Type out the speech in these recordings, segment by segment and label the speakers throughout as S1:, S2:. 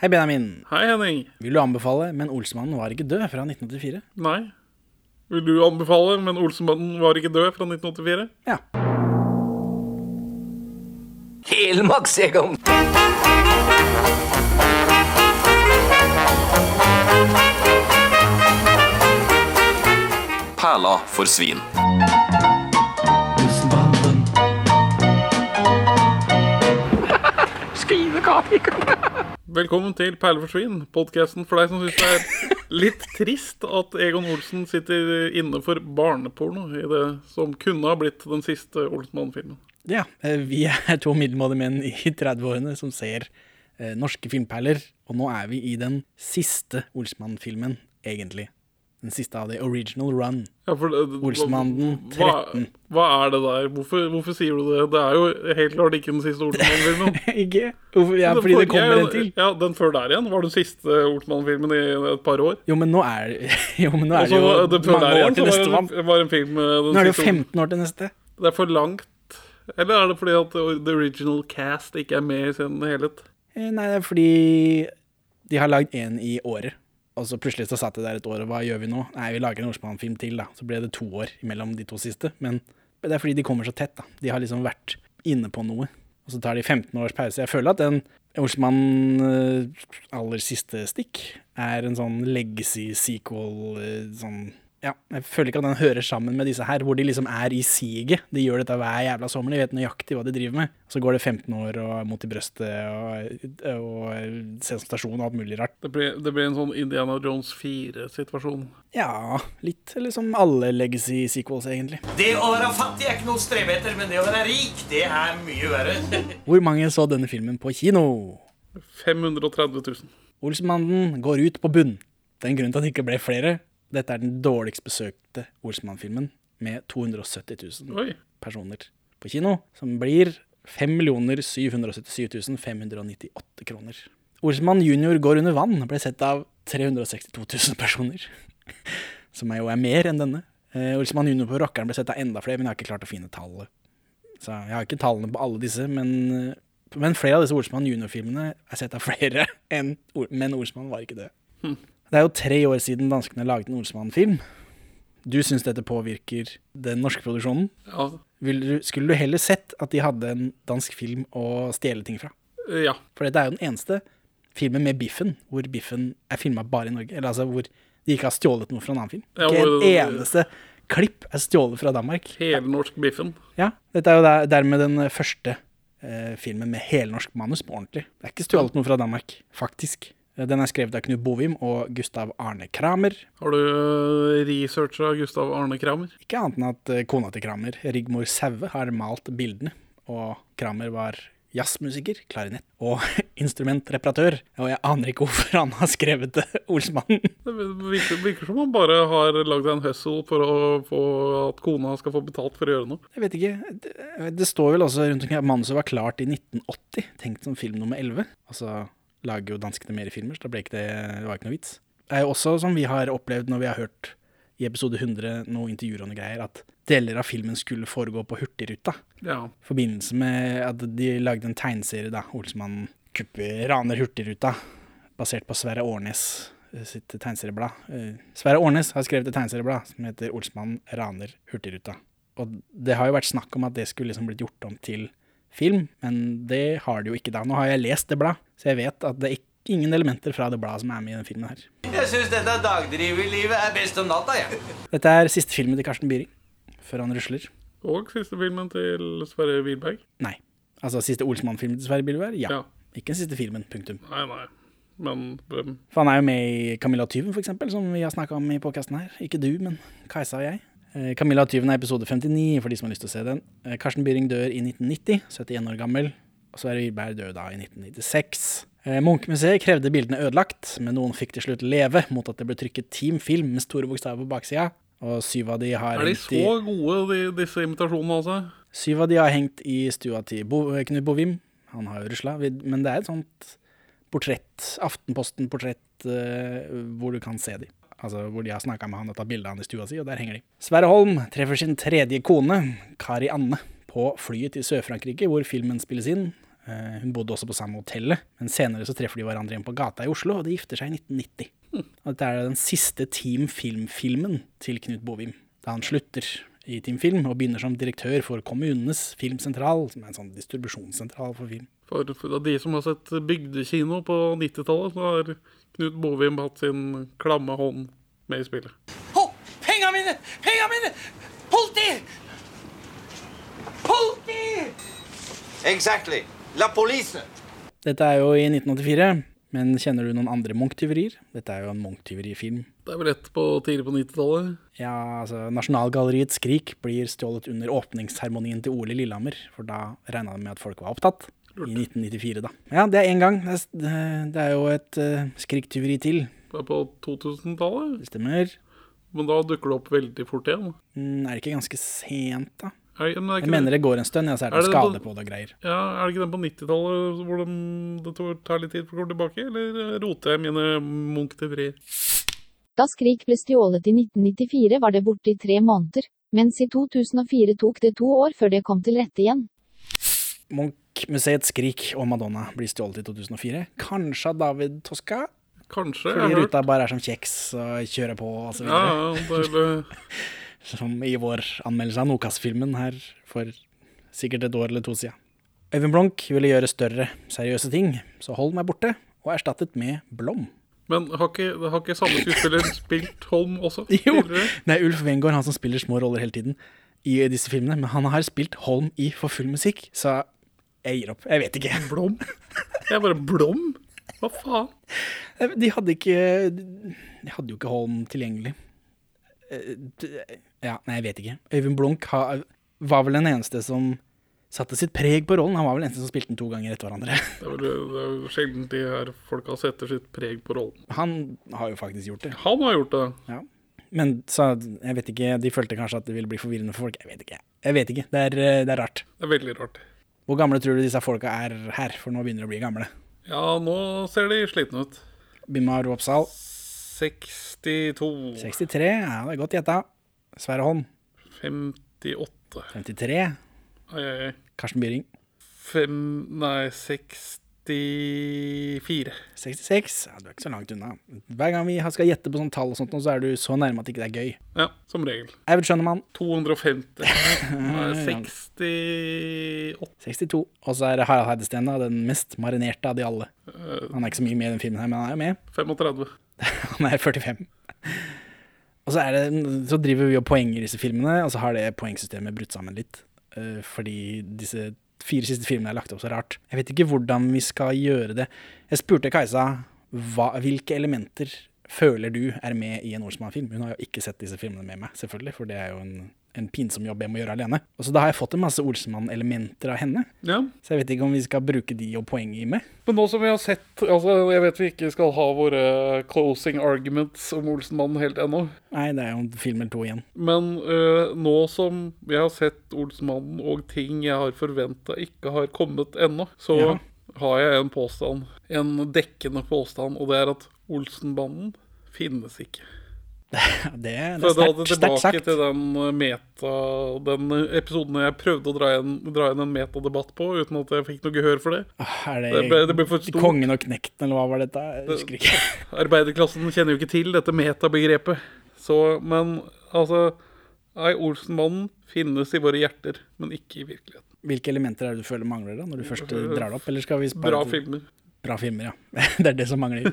S1: Hei, Benjamin.
S2: Hei, Henning.
S1: Vil du anbefale Men Olsmannen var ikke død fra 1984?
S2: Nei. Vil du anbefale, men Olsemannen var ikke død fra 1984?
S1: Ja.
S3: Helmaks, Egon.
S4: Perla for svin.
S2: Velkommen til Perle for svin, podkasten for deg som syns det er litt trist at Egon Olsen sitter inne for barneporno i det som kunne ha blitt den siste Olsenmann-filmen.
S1: ja. eh, Vi er to middelmådige menn i 30-årene som ser eh, norske filmperler. Og nå er vi i den siste Olsmann-filmen, egentlig. Den siste av de. Original Run.
S2: Ja, det-
S1: Olsenmannen
S2: hva,
S1: 13.
S2: hva er det der? Hvorfor, hvorfor sier du det? Det er jo helt klart ikke den siste Olsenmannen-filmen.
S1: ikke? Hvorfor? Ja, fordi det kommer en til.
S2: Ja, Den før der igjen var den siste Olsenmannen-filmen i et par år.
S1: Jo, men nå er, jo, men nå er
S2: Også, det jo
S1: mange
S2: der
S1: år
S2: igjen
S1: til neste
S2: var
S1: mann.
S2: var en film den
S1: Nå er det jo 15 år til neste.
S2: Det er for langt. Eller er det fordi at the original cast ikke er med i sin helhet?
S1: Eh, Nei, det er fordi de har lagd én i året. Og så plutselig så satt jeg der et år, og hva gjør vi nå? Nei, vi lager en Orsmann-film til, da. Så ble det to år mellom de to siste. Men det er fordi de kommer så tett, da. De har liksom vært inne på noe. Og så tar de 15 års pause. Jeg føler at den Olsmann eh, siste stikk er en sånn legacy-sequel, eh, sånn ja, jeg føler ikke at den hører sammen med disse her, hvor de liksom er i siget. De gjør dette hver jævla sommer, de vet nøyaktig hva de driver med. Så går det 15 år og mot i brøstet og, og sensasjon og alt mulig rart.
S2: Det blir, det blir en sånn Indiana Jones 4-situasjon.
S1: Ja, litt eller som alle legacy sequels, egentlig.
S3: Det å være fattig er ikke noe å strebe etter, men det å være rik, det er mye verre.
S1: Hvor mange så denne filmen på kino?
S2: 530 000.
S1: Olsmannen går ut på bunn. Det er en grunn til at det ikke ble flere. Dette er den dårligst besøkte Olsmann-filmen, med 270 000
S2: Oi.
S1: personer på kino, som blir 5 777 598 kroner. Olsmann jr. går under vann ble sett av 362 000 personer, som er jo er mer enn denne. Eh, jr. junior på Rockeren ble sett av enda flere, men jeg har ikke klart å finne tallet. Så jeg har ikke tallene på alle disse, men, men flere av disse Olsmann jr.-filmene er sett av flere, enn, men Olsmann var ikke det. Det er jo tre år siden danskene laget en Olsenmann-film. Du syns dette påvirker den norske produksjonen?
S2: Ja.
S1: Vil du, skulle du heller sett at de hadde en dansk film å stjele ting fra?
S2: ja.
S1: For dette er jo den eneste filmen med Biffen hvor Biffen er filma bare i Norge. Eller altså hvor de ikke har stjålet noe fra en annen film.
S2: Ja,
S1: Ikke en eneste klipp er stjålet fra Danmark.
S2: Helnorsk Biffen.
S1: Ja, Dette er jo der, dermed den første eh, filmen med helnorsk manus på ordentlig. Det er ikke stjålet noe fra Danmark, faktisk. Eh, Den er skrevet av Knut Bovim og Gustav Arne Kramer.
S2: Har du uh, researcha Gustav Arne Kramer?
S1: Ikke annet enn at eh, kona til Kramer, Rigmor Saue, har malt bildene. Og Kramer var jazzmusiker, klarinett og instrumentreparatør. Og jeg aner ikke hvorfor han har skrevet det, Olsmannen.
S2: Det virker, virker som han bare har lagd en hustle for å få at kona skal få betalt for å gjøre noe.
S1: Jeg vet ikke. Det, det står vel også rundt omkring at manuset var klart i 1980, tenkt som film nummer 11. Og så lager jo danskene mer filmer, så da ble ikke det, det var ikke noe vits. Det er jo også som vi har opplevd når vi har hørt i episode 100 noen intervjuer og noe greier, at deler av filmen skulle foregå på Hurtigruta.
S2: Ja.
S1: I forbindelse med at de lagde en tegneserie, da, Olsmann kupper, raner Hurtigruta, basert på Sverre Årnes eh, sitt tegneserieblad. Eh, Sverre Årnes har skrevet et tegneserieblad som heter Olsmann raner Hurtigruta. Og det har jo vært snakk om at det skulle liksom blitt gjort om til film, men det har det jo ikke da. Nå har jeg lest det bladet, så jeg vet at det er ingen elementer fra det bladet som er med i den filmen her.
S3: Jeg syns dette dagdriverlivet er best om natta, jeg.
S1: Dette er siste filmen til Karsten Byring, før han rusler.
S2: Og siste filmen til Sverre Wilberg.
S1: Nei. Altså siste Olsmann-filmen til Sverre Bilberg? Ja.
S2: Ja.
S1: Ikke den siste filmen, punktum.
S2: Nei, nei. Men hvem?
S1: For han er jo med i Camilla tyven, for eksempel, som vi har snakka om i podkasten her. Ikke du, men Kajsa og jeg. Eh, Camilla og tyven er episode 59, for de som har lyst til å se den. Eh, Karsten Byring dør i 1990, 71 år gammel. Og Sverre Yrberg døde da i 1996. Eh, Munchmuseet krevde bildene ødelagt, men noen fikk til slutt leve mot at det ble trykket Team Film med store bokstaver på baksida. Og syv av de har
S2: Er de så gode, de, disse invitasjonene, altså?
S1: syv av de har hengt i stua til Bo, Knut Bovim. Han har jo rusla, men det er et sånt portrett, Aftenposten-portrett, hvor du kan se de. Altså hvor de har snakka med han og tatt bilde av han i stua si, og der henger de. Sverre Holm treffer sin tredje kone, Kari Anne, på flyet til Sør-Frankrike, hvor filmen spilles inn. Eh, Hun bodde også på samme hotellet, men senere så treffer de hverandre igjen på gata i Oslo, og de gifter seg i 1990. Og dette er den siste Team Film-filmen til Knut Bovim, da han slutter i Team Film og begynner som direktør for Kommunenes Filmsentral, som er en sånn distribusjonssentral for film.
S2: For, for de som har sett bygdekino på 90-tallet, så har Knut Bovim hatt sin klamme hånd med i spillet.
S3: Å, penga mine! Penga mine! Politi! Politi!
S4: Exactly. La police.
S1: Dette er jo i 1984, men kjenner du noen andre Munch-tyverier? Dette er jo en Munch-tyverifilm.
S2: Det er vel rett på tidlig på 90-tallet.
S1: Ja, altså Nasjonalgalleriets Skrik blir stjålet under åpningsseremonien til Ole Lillehammer, for da regna de med at folk var opptatt. I 1994, da. Ja, det er én gang. Det er, jo et uh, skriktyveri til.
S2: Det er på 2000-tallet.
S1: Det stemmer.
S2: Men da dukker det opp veldig fort igjen.
S1: Mm, er det ikke ganske sent, da?
S2: Er, men er
S1: Jeg mener det går en stund, ja, så er det
S2: Er det
S1: skade
S2: på-
S1: det og greier.
S2: Ja, Er det ikke den på 90-tallet hvor de, det tar- litt tid for å komme tilbake? Eller roter jeg mine Munch-teorier?
S5: Da Skrik ble stjålet i 1994 var det borte i tre måneder, mens i 2004 tok det to år før det kom til rette igjen.
S1: Munch-museets Skrik og Madonna blir stjålet i 2004. Kanskje av David Tosca?
S2: Kanskje.
S1: Fordi
S2: jeg har hørt.
S1: ruta bare er som kjeks og kjører på og så videre.
S2: ja, det er,
S1: Som i vår anmeldelse av Nokas-filmen her for sikkert et år eller to siden. Øyvind Blunk ville gjøre større, seriøse ting, så Holm er borte, og erstattet med Blom.
S2: men har ikke, har ikke samme skuespiller spilt Holm også?
S1: Jo, det er Ulf Wengård, han som spiller små roller hele tiden i disse filmene, men han har spilt Holm i For full musikk, så jeg gir opp. Jeg vet ikke.
S2: Blom? Jeg bare Blom? Hva faen?
S1: De hadde ikke De hadde jo ikke Holm tilgjengelig. Eh, Ja, nei, jeg vet ikke. Øyvind Blunk var vel den eneste som satte sitt preg på rollen. Han var vel den eneste som spilte den to ganger etter hverandre.
S2: Det er, det er jo sjelden de her folka setter sitt preg på rollen.
S1: Han har jo faktisk gjort det.
S2: Han har gjort det.
S1: Ja. Men så, jeg vet ikke, de følte kanskje at det ville bli forvirrende for folk. Jeg vet ikke. Jeg vet ikke. Det er, eh, det er rart.
S2: Det er veldig rart.
S1: Hvor gamle tror du disse folka er her? For nå begynner de å bli gamle.
S2: Ja, nå ser de slitne ut.
S1: Bimar Ropsal,
S2: 62
S1: 63. Ja, det er godt gjetta. Sverre Holm,
S2: 58
S1: 53.
S2: Oi, oi, oi.
S1: Karsten Byring,
S2: Fem Nei, 64.
S1: 66. Ja, du er ikke så langt unna. Hver gang vi skal gjette på sånne tall, og sånt, så er du så nærme at det ikke er gøy.
S2: Ja, som regel.
S1: Eivind Skjønnemann,
S2: 250. 68
S1: 62. Og så er det Harald Heidesteen, den mest marinerte av de alle. Han er ikke så mye med i den filmen her, men han er jo med.
S2: 35.
S1: Han er 45. Og så, det, så driver vi og poenger disse filmene, og så har det poengsystemet brutt sammen litt. eh, fordi disse fire siste filmene er lagt opp så rart. Jeg vet ikke hvordan vi skal gjøre det. Jeg spurte Kajsa hva, hvilke elementer føler du er med i en Olsmann-film. Hun har jo ikke sett disse filmene med meg, selvfølgelig, for det er jo en, en pinsom jobb jeg må gjøre alene. Og så da har jeg fått en masse Olsenmann-elementer av henne,
S2: Ja.
S1: så jeg vet ikke om vi skal bruke de og poenget i med.
S2: Men nå som vi har sett altså Jeg vet vi ikke skal ha våre closing arguments om Olsenmannen helt ennå.
S1: Nei, det er jo en film eller to igjen.
S2: Men øh, nå som jeg har sett Olsenmannen og ting jeg har forventa ikke har kommet ennå, så
S1: Ja.
S2: har jeg en påstand. En dekkende påstand, og det er at Olsenbanden finnes ikke.
S1: Det, det er sterkt, sterkt
S2: tilbake
S1: sagt.
S2: til den uh, meta Den episoden jeg prøvde å dra inn, dra inn en metadebatt på, uten at jeg fikk noe gehør for det.
S1: Ah, Er det,
S2: Det ble, det ble for stort.
S1: Kongen og knekten, eller hva var dette? Jeg husker ikke.
S2: Arbeiderklassen kjenner jo ikke til dette metabegrepet. Så, men altså Nei, Olsenmannen finnes i våre hjerter, men ikke i virkeligheten.
S1: Hvilke elementer er det du føler mangler, da, når du først eh, drar det opp? Eller skal vi
S2: Bra
S1: til-
S2: filmer.
S1: Bra filmer, ja. det er det som mangler.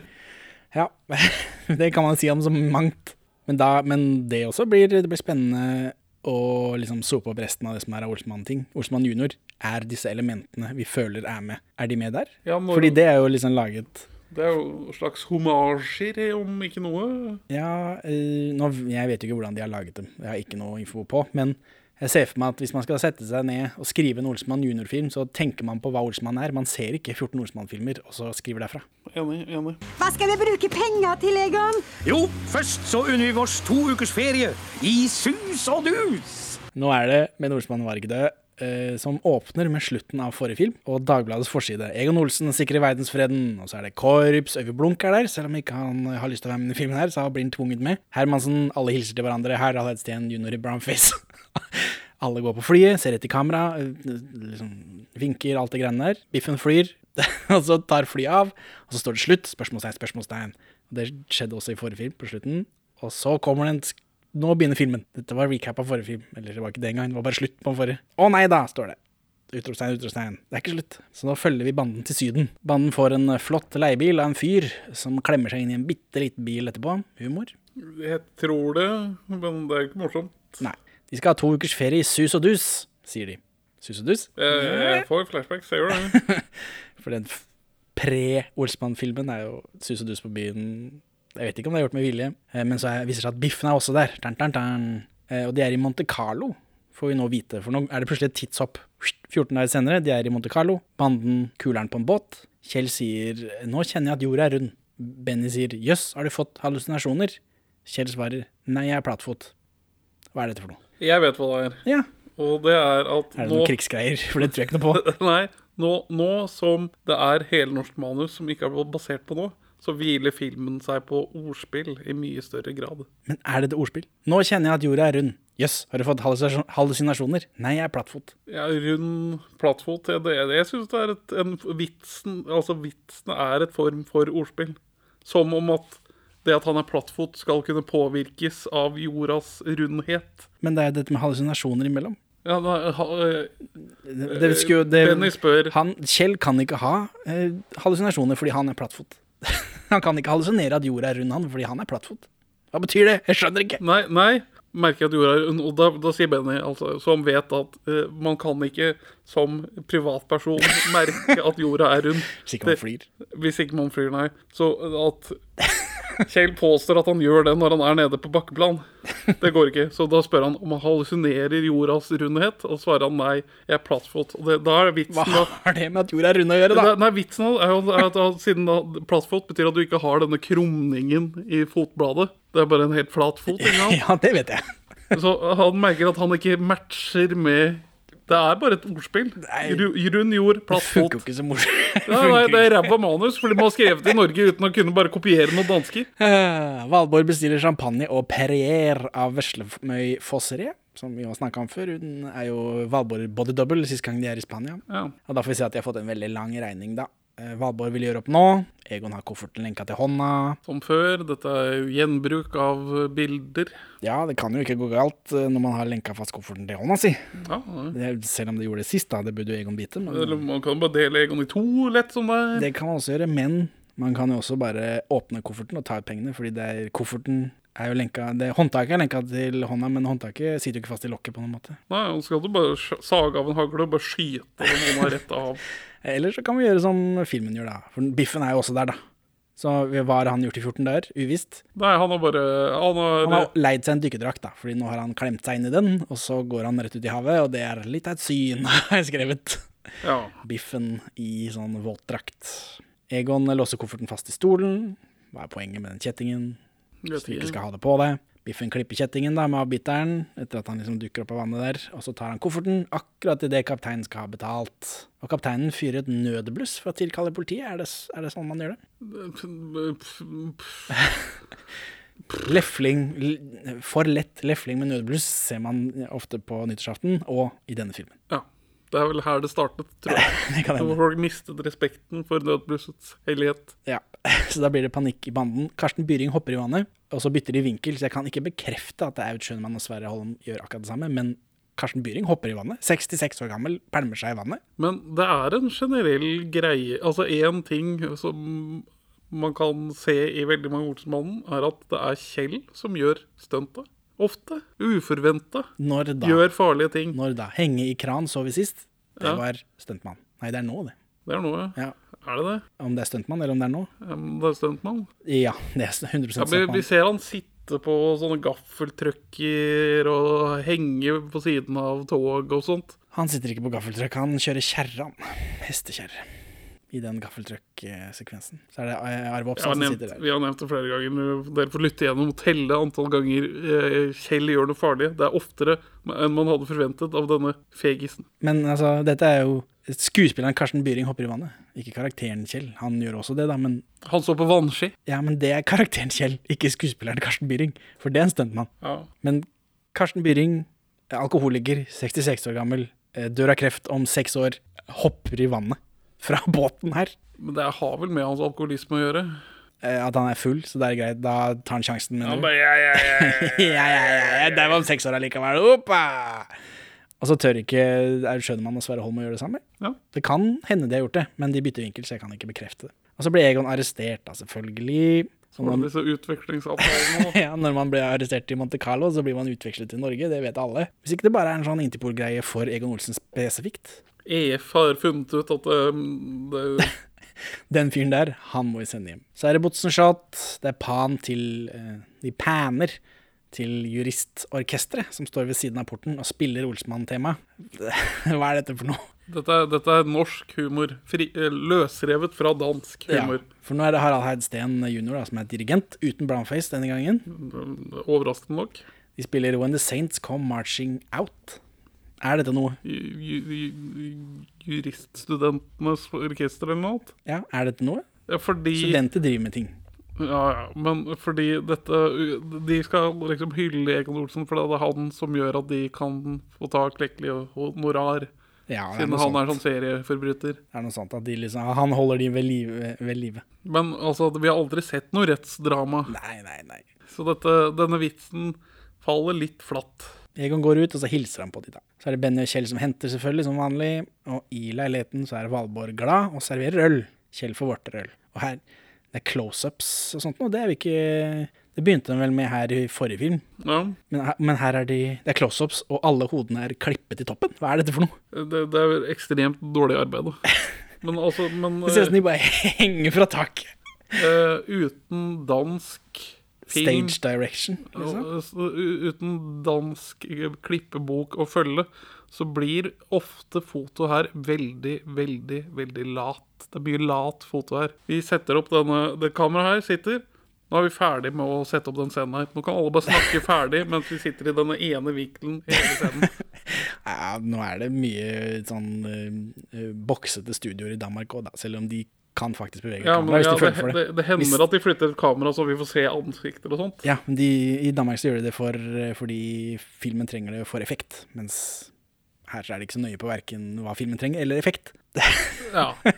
S1: Ja, det kan man si om så mangt. Men, da, men det også blir, det blir spennende å liksom sope opp resten av det som er av Olsmann-ting. Olsmann junior er disse elementene vi føler er med. Er de med der?
S2: Ja, når,
S1: Fordi det er jo liksom laget
S2: det er jo slags homasjer, om ikke noe.
S1: Ja, øh, nå, jeg vet jo ikke hvordan de har laget dem. Jeg har ikke noe info på. Men jeg ser for meg at hvis man skal sette seg ned og skrive en Olsmann junior-film, så tenker man på hva Olsmann er. Man ser ikke 14 Olsmann-filmer, og så skriver derfra.
S2: Enig, enig.
S6: Hva skal vi bruke penger til, Egon?
S3: Jo, først så unner vi oss to ukers ferie i sus og dus.
S1: Nå er det med Olsmann var død, eh, som åpner med slutten av forrige film, og Dagbladets forside. Egon Olsen sikrer verdensfreden, og så er det Korps, Øyvind Blunk er der, selv om ikke han har lyst til å være med i filmen her, så blir han tvunget med. Hermansen, alle hilser til hverandre, Harald Hedsten, junior i brownface. Alle går på flyet, ser etter kamera, eh, liksom vinker, alt det greiene der. Biffen flyr, og så tar flyet av, og så står det slutt. Spørsmålstegn, spørsmålstegn. Det skjedde også i forrige film, på slutten. Og så kommer det en Nå begynner filmen. Dette var recap av forrige film. Eller det var ikke det engang, det var bare slutt på den forrige. Å nei da, står det. Utropstegn, utropstegn. Det er ikke slutt. Så nå følger vi banden til Syden. Banden får en eh, flott leiebil av en fyr som klemmer seg inn i en bitte liten bil etterpå. Humor.
S2: Jeg tror det, men det er ikke morsomt.
S1: Nei. De skal ha to ukers ferie i sus og dus, sier de. Sus og dus?
S2: Jeg, jeg får flashbacks, jeg gjør det.
S1: For den pre-Olsmann-filmen er jo sus og dus på byen Jeg vet ikke om det er gjort med vilje, eh, men så er, viser det seg at Biffen er også der. Tan, tan, dun. Eh, Og de er i Monte Carlo, får vi nå vite. For nå er det plutselig et tidshopp. 14 dager senere, de er i Monte Carlo. Banden kuler'n på en båt. Kjell sier 'nå kjenner jeg at jorda er rund'. Benny sier 'jøss, har du fått hallusinasjoner'? Kjell svarer 'nei, jeg er platfot'. Hva er dette for noe?
S2: Jeg vet hva det er.
S1: Ja,
S2: Og det er at
S1: er det
S2: nå
S1: noen krigsgreier? For det tror jeg ikke noe på.
S2: Nei, nå, nå som det er helnorsk manus som ikke er basert på noe, så hviler filmen seg på ordspill i mye større grad.
S1: Men er det et ordspill? Nå kjenner jeg at jorda er rund. Jøss, har du fått hallusinasjon- hallusinasjoner? Nei, jeg er plattfot.
S2: Ja, rund plattfot, det, det, jeg syns det er et, en vitsen Altså, vitsen er et form for ordspill. Som om at det at han er plattfot, skal kunne påvirkes av jordas rundhet.
S1: Men det er dette med hallusinasjoner imellom.
S2: Ja, da, ha, eh,
S1: Det, det skulle, det,
S2: Benny spør
S1: han, Kjell kan ikke ha eh, hallusinasjoner fordi han er plattfot. han kan ikke hallusinere at jorda er rund, han, fordi han er plattfot. Hva betyr det? Jeg skjønner ikke.
S2: Nei, nei, merker at jorda er rund. Og da, da sier Benny, altså, som vet at uh, man kan ikke som privatperson merke at jorda er rund.
S1: Hvis ikke man
S2: Det-
S1: flyr.
S2: Hvis ikke man flyr, nei. Så at Kjell påstår at han gjør det når han er nede på bakkeplan. Det går ikke. Så da spør han om han hallusinerer jordas rundhet, og svarer han nei, jeg er plattfot. Og det, da er vitsen Hva
S1: har det med at jorda er rund å gjøre, da?
S2: Nei, nei, vitsen er jo at da, siden da plattfot betyr at du ikke har denne krumningen i fotbladet. Det er bare en helt flat fot. Ikke?
S1: Ja, det vet jeg.
S2: Så han merker at han ikke matcher med Det er bare et ordspill.
S1: Grunn,
S2: jord, Rund jord,
S1: Det
S2: platt fot.
S1: funker jo ikke så morsomt.
S2: Nei, det er ræva manus, fordi man har skrevet det i Norge uten å kunne bare kopiere noen dansker.
S1: Uh, Valborg bestiller champagne og Perrier av Veslemøy Fosseriet, som vi har snakka om før. Hun er jo Valborg body double sist gang de er i Spania.
S2: Ja.
S1: Og da får vi se at de har fått en veldig lang regning, da. Eh, Valborg vil gjøre opp nå. Egon har kofferten lenka til hånda.
S2: Som før. Dette er jo gjenbruk av bilder.
S1: Ja, det kan jo ikke gå galt eh, når man har lenka fast kofferten til hånda si.
S2: Ja,
S1: ja. selv om det gjorde det sist, da. Det burde jo Egon bite.
S2: Eller man kan bare dele Egon i to, lett som det er.
S1: det kan man også gjøre. Men man kan jo også bare åpne kofferten og ta ut pengene, fordi det er kofferten er jo lenka det, Håndtaket er lenka til hånda, men håndtaket sitter jo ikke fast i lokket på noen måte.
S2: Nei, og skal du bare sage av en hagle og bare skyte noen har rett av.
S1: Eller så kan vi gjøre som filmen gjør, da. For Biffen er jo også der, da. Så hva har han gjort i 14 dager? Uvisst.
S2: Nei, han har bare Han har,
S1: Han har leid seg en dykkerdrakt, da, Fordi nå har han klemt seg inn i den, og så går han rett ut i havet, og det er litt av et syn, har jeg skrevet.
S2: ja.
S1: Biffen i sånn våtdrakt. Egon låser kofferten fast i stolen. Hva er poenget med den kjettingen? Hvis du ikke. skal ha det på deg. Biffen klipper kjettingen da med avbiteren etter at han liksom dukker opp av vannet der, og så tar han kofferten akkurat idet kapteinen skal ha betalt. Og kapteinen fyrer et nødbluss for å tilkalle politiet. Er det, er det sånn man gjør det? Lefling, for lett lefling med nødbluss ser man ofte på nyttårsaften, og i denne filmen.
S2: Ja. Det er vel her det startet, tror jeg.
S1: Det kan
S2: Hvor folk mistet respekten for nødblussets hellighet.
S1: Ja. Så da blir det panikk i banden. Karsten Byring hopper i vannet, og så bytter de vinkel, så jeg kan ikke bekrefte at det Aud Schønemann og Sverre Holm gjør akkurat det samme, men Karsten Byring hopper i vannet. 66 år gammel, pælmer seg i vannet.
S2: Men det er en generell greie Altså én ting som man kan se i veldig mange Olsenmannen, er at det er Kjell som gjør stuntet. Ofte. Uforventa. Gjør farlige ting.
S1: Når da? Henge i kran så vi sist. Det
S2: Ja.
S1: var stuntmann. Nei, det er nå, det.
S2: Det er noe.
S1: Ja.
S2: Er det det?
S1: Om det er stuntmann, eller om det er
S2: noe? Om Det er stuntmann.
S1: Ja, det er 100%
S2: Ja, vi, vi ser han sitte på sånne gaffeltrucker og henge på siden av tog og sånt.
S1: Han sitter ikke på gaffeltrøkk, han kjører kjerra. Hestekjerre. I den gaffeltrøkk-sekvensen. Så er det eh, Arve Oppsal som sitter der.
S2: vi har nevnt det flere ganger. Dere får lytte gjennom og telle antall ganger eh, Kjell gjør noe farlig. Det er oftere enn man hadde forventet av denne fegisen.
S1: Men altså, dette er jo Skuespilleren Karsten Byring hopper i vannet. Ikke karakteren Kjell. Han gjør også det, da, men
S2: Han står på vannski.
S1: Ja, men det er karakteren Kjell, ikke skuespilleren Karsten Byring. For det er en stuntmann.
S2: Ja.
S1: Men Karsten Byring alkoholiker, 66 år gammel, eh, dør av kreft om seks år, hopper i vannet fra båten her.
S2: Men det har vel med hans alkoholisme å gjøre.
S1: Eh, At han er full, så det er greit. Da tar han sjansen. Mener du?
S2: ja, ja, ja, ja.
S1: ja, ja, der var han seks år allikevel. Oppa! Og så tør ikke er Schønemann og Sverre Holm å gjøre det samme.
S2: Ja.
S1: Det kan hende de har gjort det, men de bytter vinkel, så jeg kan ikke bekrefte det. Og så ble Egon arrestert, da, selvfølgelig.
S2: Utvekslingsavtalene.
S1: ja, når man ble arrestert i Monte Carlo, så blir man utvekslet til Norge. Det vet alle. Hvis ikke det bare er en sånn Interpol-greie for Egon Olsen spesifikt.
S2: EF har funnet ut at det, det
S1: Den fyren der, han må vi sende hjem. Så er det Botsenschat. det er pan til uh, De paner til juristorkesteret, som står ved siden av porten og spiller Olsmann-tema. Hva er dette for noe?
S2: Dette, er- dette er norsk humor. Fri, eh, løsrevet fra dansk humor.
S1: Ja, for nå er det Harald Heidsten jr. Som er dirigent, uten brownface denne gangen.
S2: Overraskende nok.
S1: De spiller When the Saints Come Marching Out. Er dette noe?
S2: Ju- ju- ju- Juriststudentenes orkester eller noe.
S1: Ja, er dette noe?
S2: Ja, fordi
S1: Studenter driver med ting.
S2: Ja, ja, men fordi dette De skal liksom hylle Egon Olsen, for det er han som gjør at de kan få ta klekkelig honorar.
S1: Ja,
S2: Siden
S1: han
S2: han er sånn serieforbryter.
S1: Det er noe sånt at de liksom, Han holder de ved live. Ved live.
S2: Men altså, vi har aldri sett noe rettsdrama.
S1: Nei, nei, nei.
S2: Så dette, denne vitsen faller litt flatt.
S1: Egon går ut, og så hilser han på de da. Så er det Benny og Kjell som henter, selvfølgelig, som vanlig. Og i leiligheten så er Valborg glad og serverer øl. Kjell får vorterøl. Og her det er close-ups og sånt noe. Det er vi ikke Det begynte de vel med her i forrige film.
S2: Ja,
S1: Men her, men her er de Det er close-ups, og alle hodene er klippet i toppen. Hva er dette for noe?
S2: det, det er ekstremt dårlig arbeid. da. Men altså men,
S1: Det ser ut som de bare henger fra taket.
S2: Uh, uten dansk film
S1: Stage direction. Liksom.
S2: Uten dansk eh, klippebok å følge, så blir ofte foto her veldig, veldig, veldig lat. Det mye lat foto her. Vi setter opp denne Det kameraet her sitter. Nå er vi ferdig med å sette opp den scenen her. Nå kan alle bare snakke ferdig mens vi sitter i denne ene vinkelen hele scenen.
S1: Ja, nå er det mye sånn uh, boksete studioer i Danmark òg, da. Selv om de kan faktisk bevege
S2: Ja,
S1: kamera
S2: men
S1: hvis
S2: ja,
S1: de føler
S2: det,
S1: for det.
S2: det, det hender
S1: Hvis-
S2: at de flytter et kamera så vi får se ansikter og sånt.
S1: Ja, men de, i Danmark så gjør de det for, fordi filmen trenger det for effekt. Mens her så er det ikke så nøye på verken hva filmen trenger, eller effekt.
S2: Ja.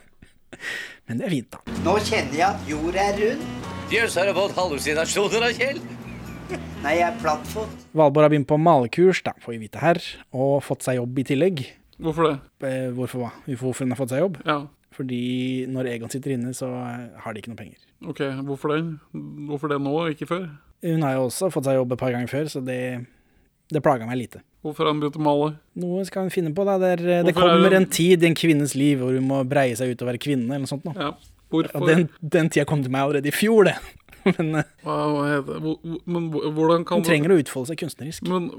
S1: Men det er fint, da.
S7: Nå kjenner jeg at jorda er rund.
S4: Jøss, har du fått hallusinasjoner av Kjell?
S7: Nei, jeg er plattfot.
S1: Valborg har begynt på malekurs, da, får vi vite her, og fått seg jobb i tillegg.
S2: Hvorfor det?
S1: Eh, hvorfor hva? Hvorfor hun har fått seg jobb?
S2: Ja.
S1: Fordi når Egon sitter inne, så eh, har de ikke noe penger.
S2: OK, hvorfor det? Hvorfor det nå, ikke før?
S1: Hun har jo også fått seg jobb et par ganger før, så det, det plaga meg lite.
S2: Hvorfor har hun begynt å male?
S1: Noe skal hun finne på, da. Der, eh, det
S2: er
S1: kommer en tid i en kvinnes liv hvor hun må breie seg ut og være kvinne, eller noe sånt. Nå.
S2: Ja.
S1: Og
S2: Hvorfor?
S1: den, den tida kom til meg allerede i fjor, det. Men eh,
S2: Men hvordan kan
S1: hun trenger å utfolde seg kunstnerisk.
S2: men,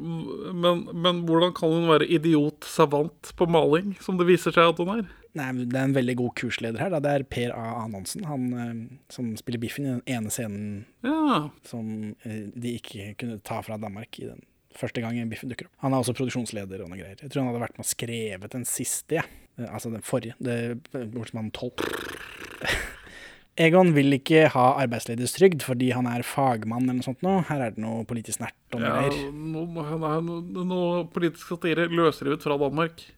S2: men, men hvordan kan hun være idiot-savant på maling, som det viser seg at hun er?
S1: Nei, Det er en veldig god kursleder her. Da. Det er Per A. Anonsen, han eh, som spiller Biffen i den ene scenen
S2: Ja.
S1: som eh, de ikke kunne ta fra Danmark i den første gangen Biffen dukker opp. Han er også produksjonsleder og noe greier. Jeg tror han hadde vært med og skrevet den siste, ja. Altså den forrige. Det han 12. Egon vil ikke ha arbeidsledighetstrygd fordi han er fagmann eller noe sånt nå. Her er det noe politisk nært noe
S2: ja noe, noe, noe politisk satire løsrevet fra Danmark.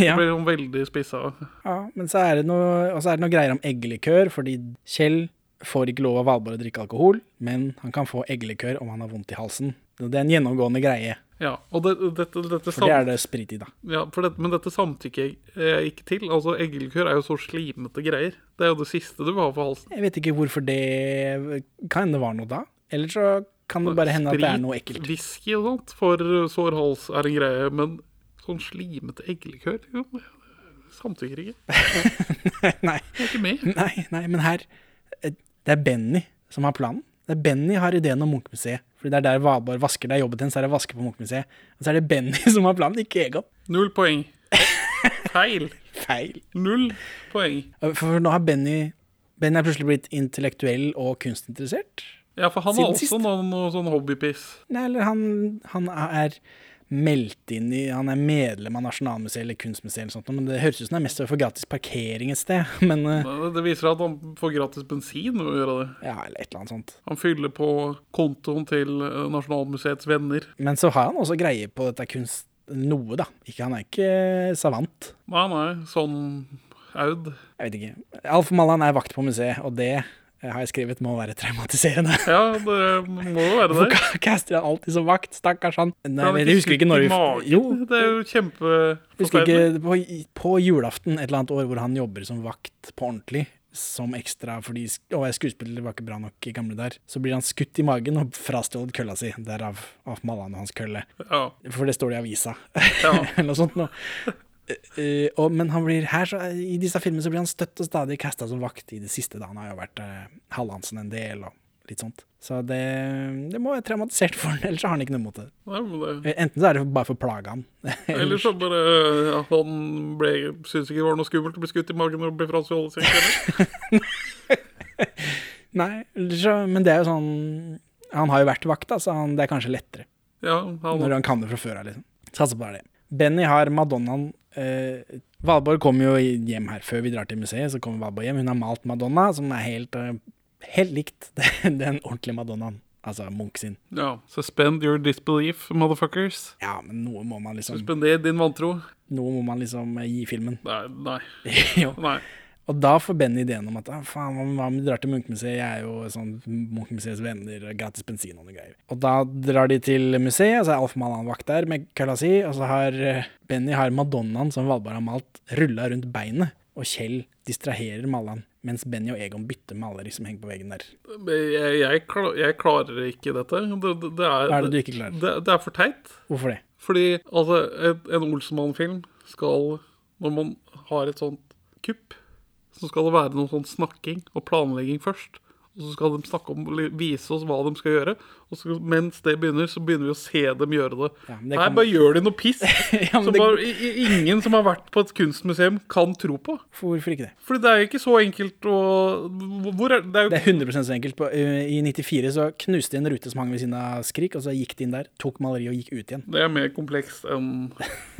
S1: Ja.
S2: Det blir jo veldig spissa.
S1: Ja, men så er det noe, og så er det noe greier om eggelikør, fordi Kjell får ikke lov av Valborg å drikke alkohol, men han kan få eggelikør om han har vondt i halsen. Det er en gjennomgående greie,
S2: Ja, og det, dette, dette
S1: for det er det sprit i, da.
S2: Ja, for dette, men dette samtykker jeg eh, ikke til. Altså, Eggelikør er jo så slimete greier. Det er jo det siste du vil ha for halsen.
S1: Jeg vet ikke hvorfor det Kan hende det var noe da? Eller så kan det bare hende at det er noe ekkelt.
S2: Whisky og sånt for sår hals er en greie, men sånn slimete eggelikør liksom, Samtykker ikke.
S1: Nei,
S2: nei er ikke med.
S1: nei, nei, men her eh, Det er Benny som har planen. Det er Benny har ideen om Munchmuseet. Fordi det er der Valborg vasker. Det er jobben hennes er å vaske på Munchmuseet. Og så er det Benny som har planen, ikke Egon.
S2: Null poeng. Feil.
S1: Feil.
S2: Null poeng.
S1: For nå har Benny Benny er plutselig blitt intellektuell og kunstinteressert.
S2: Ja, for han
S1: Siden
S2: har også
S1: sist.
S2: noe, noe sånn hobbypiss.
S1: Nei, eller han, han er meldt inn i Han er medlem av Nasjonalmuseet eller Kunstmuseet eller sånt, men det høres ut som det er mest for gratis parkering et sted. Men eh,
S2: Det- viser at han får gratis bensin ved å gjøre det.
S1: ja, eller et eller annet sånt.
S2: Han fyller på kontoen til eh, Nasjonalmuseets venner.
S1: Men så har han også greie på dette kunst... Noe, da. Ikke, han er ikke savant.
S2: Nei, nei, sånn Aud.
S1: Jeg vet ikke. Alf Mallan er vakt på museet, og det har jeg skrevet må være traumatiserende.
S2: Ja, det må jo være det.
S1: Hvorfor caster han alltid som vakt? Stakkars han. Nei,
S2: Han er
S1: jeg husker ikke når vi. Jo,
S2: Det er jo
S1: kjempe... husker
S2: kjempeforferdelig.
S1: ikke på, på julaften et eller annet år hvor han jobber som vakt på ordentlig. Som ekstra fordi å være skuespiller var ikke bra nok i gamle der. Så blir han skutt i magen og frastjålet kølla si. Derav av Mallan hans kølle.
S2: Ja.
S1: For det står det i avisa.
S2: Ja.
S1: Eller noe sånt noe. Eh, og, men han blir her, så, i disse filmene så blir han støtt og stadig casta som vakt i det siste. da Han har jo vært uh, Hallandsen en del og litt sånt. Så det, det må være traumatisert for han, ellers så har han ikke noe mot det.
S2: Nei, det.
S1: Enten så er det bare for å plage han.
S2: Eller så bare ja, Han ble, syntes ikke det var noe skummelt å bli skutt i magen og bli frastjålet sin.
S1: Nei, så, men det er jo sånn Han har jo vært vakt, da, så han, det er kanskje lettere.
S2: Ja, han,
S1: Når han kan det fra før av, liksom. Satser på det. Benny har Madonnaen eh, Valborg kommer jo hjem her før vi drar til museet. Så kommer Valborg hjem. Hun har malt Madonna, som er helt, eh, helt likt den ordentlige Madonnaen. Altså Munch sin.
S2: ja. Suspend your disbelief, motherfuckers.
S1: Ja, men noe må man liksom
S2: Suspender din vantro.
S1: Noe må man liksom eh, gi filmen.
S2: Nei, nei.
S1: jo.
S2: nei.
S1: Og da får Benny ideen om at ah, faen, hva om de drar til Munch-museet? Jeg er jo sånn Munch-museets venner, gratis bensin og noe greier. Og da drar de til museet, og så er Alf Malan vakt der med si, og så har eh, Benny har Madonnaen som Valborg har malt, rulla rundt beinet, og Kjell distraherer Malan mens Benny og Egon bytter maleri som henger på veggen der.
S2: Jeg, jeg, klar, jeg klarer ikke dette. Det, det, det er,
S1: Hva er det du ikke klarer?
S2: Det, det er for teit.
S1: Hvorfor det?
S2: Fordi altså, en, en Olsenmann-film skal Når man har et sånt kupp, så skal det være noe sånn snakking og planlegging først. Og så skal de snakke om, vise oss hva de skal gjøre. Og så, mens det begynner, så begynner vi å se dem gjøre det.
S1: Ja, det
S2: Her
S1: kan-
S2: bare gjør de noe piss
S1: Ja,
S2: som
S1: det-
S2: bare, ingen som har vært på et kunstmuseum, kan tro på.
S1: Hvorfor ikke det?
S2: Fordi det er jo ikke så enkelt å er, det er jo,
S1: Det er 100 så enkelt. På, uh, I 94 så knuste de en rute som hang ved siden av Skrik, og så gikk de inn der, tok maleriet og gikk ut igjen.
S2: det er mer komplekst enn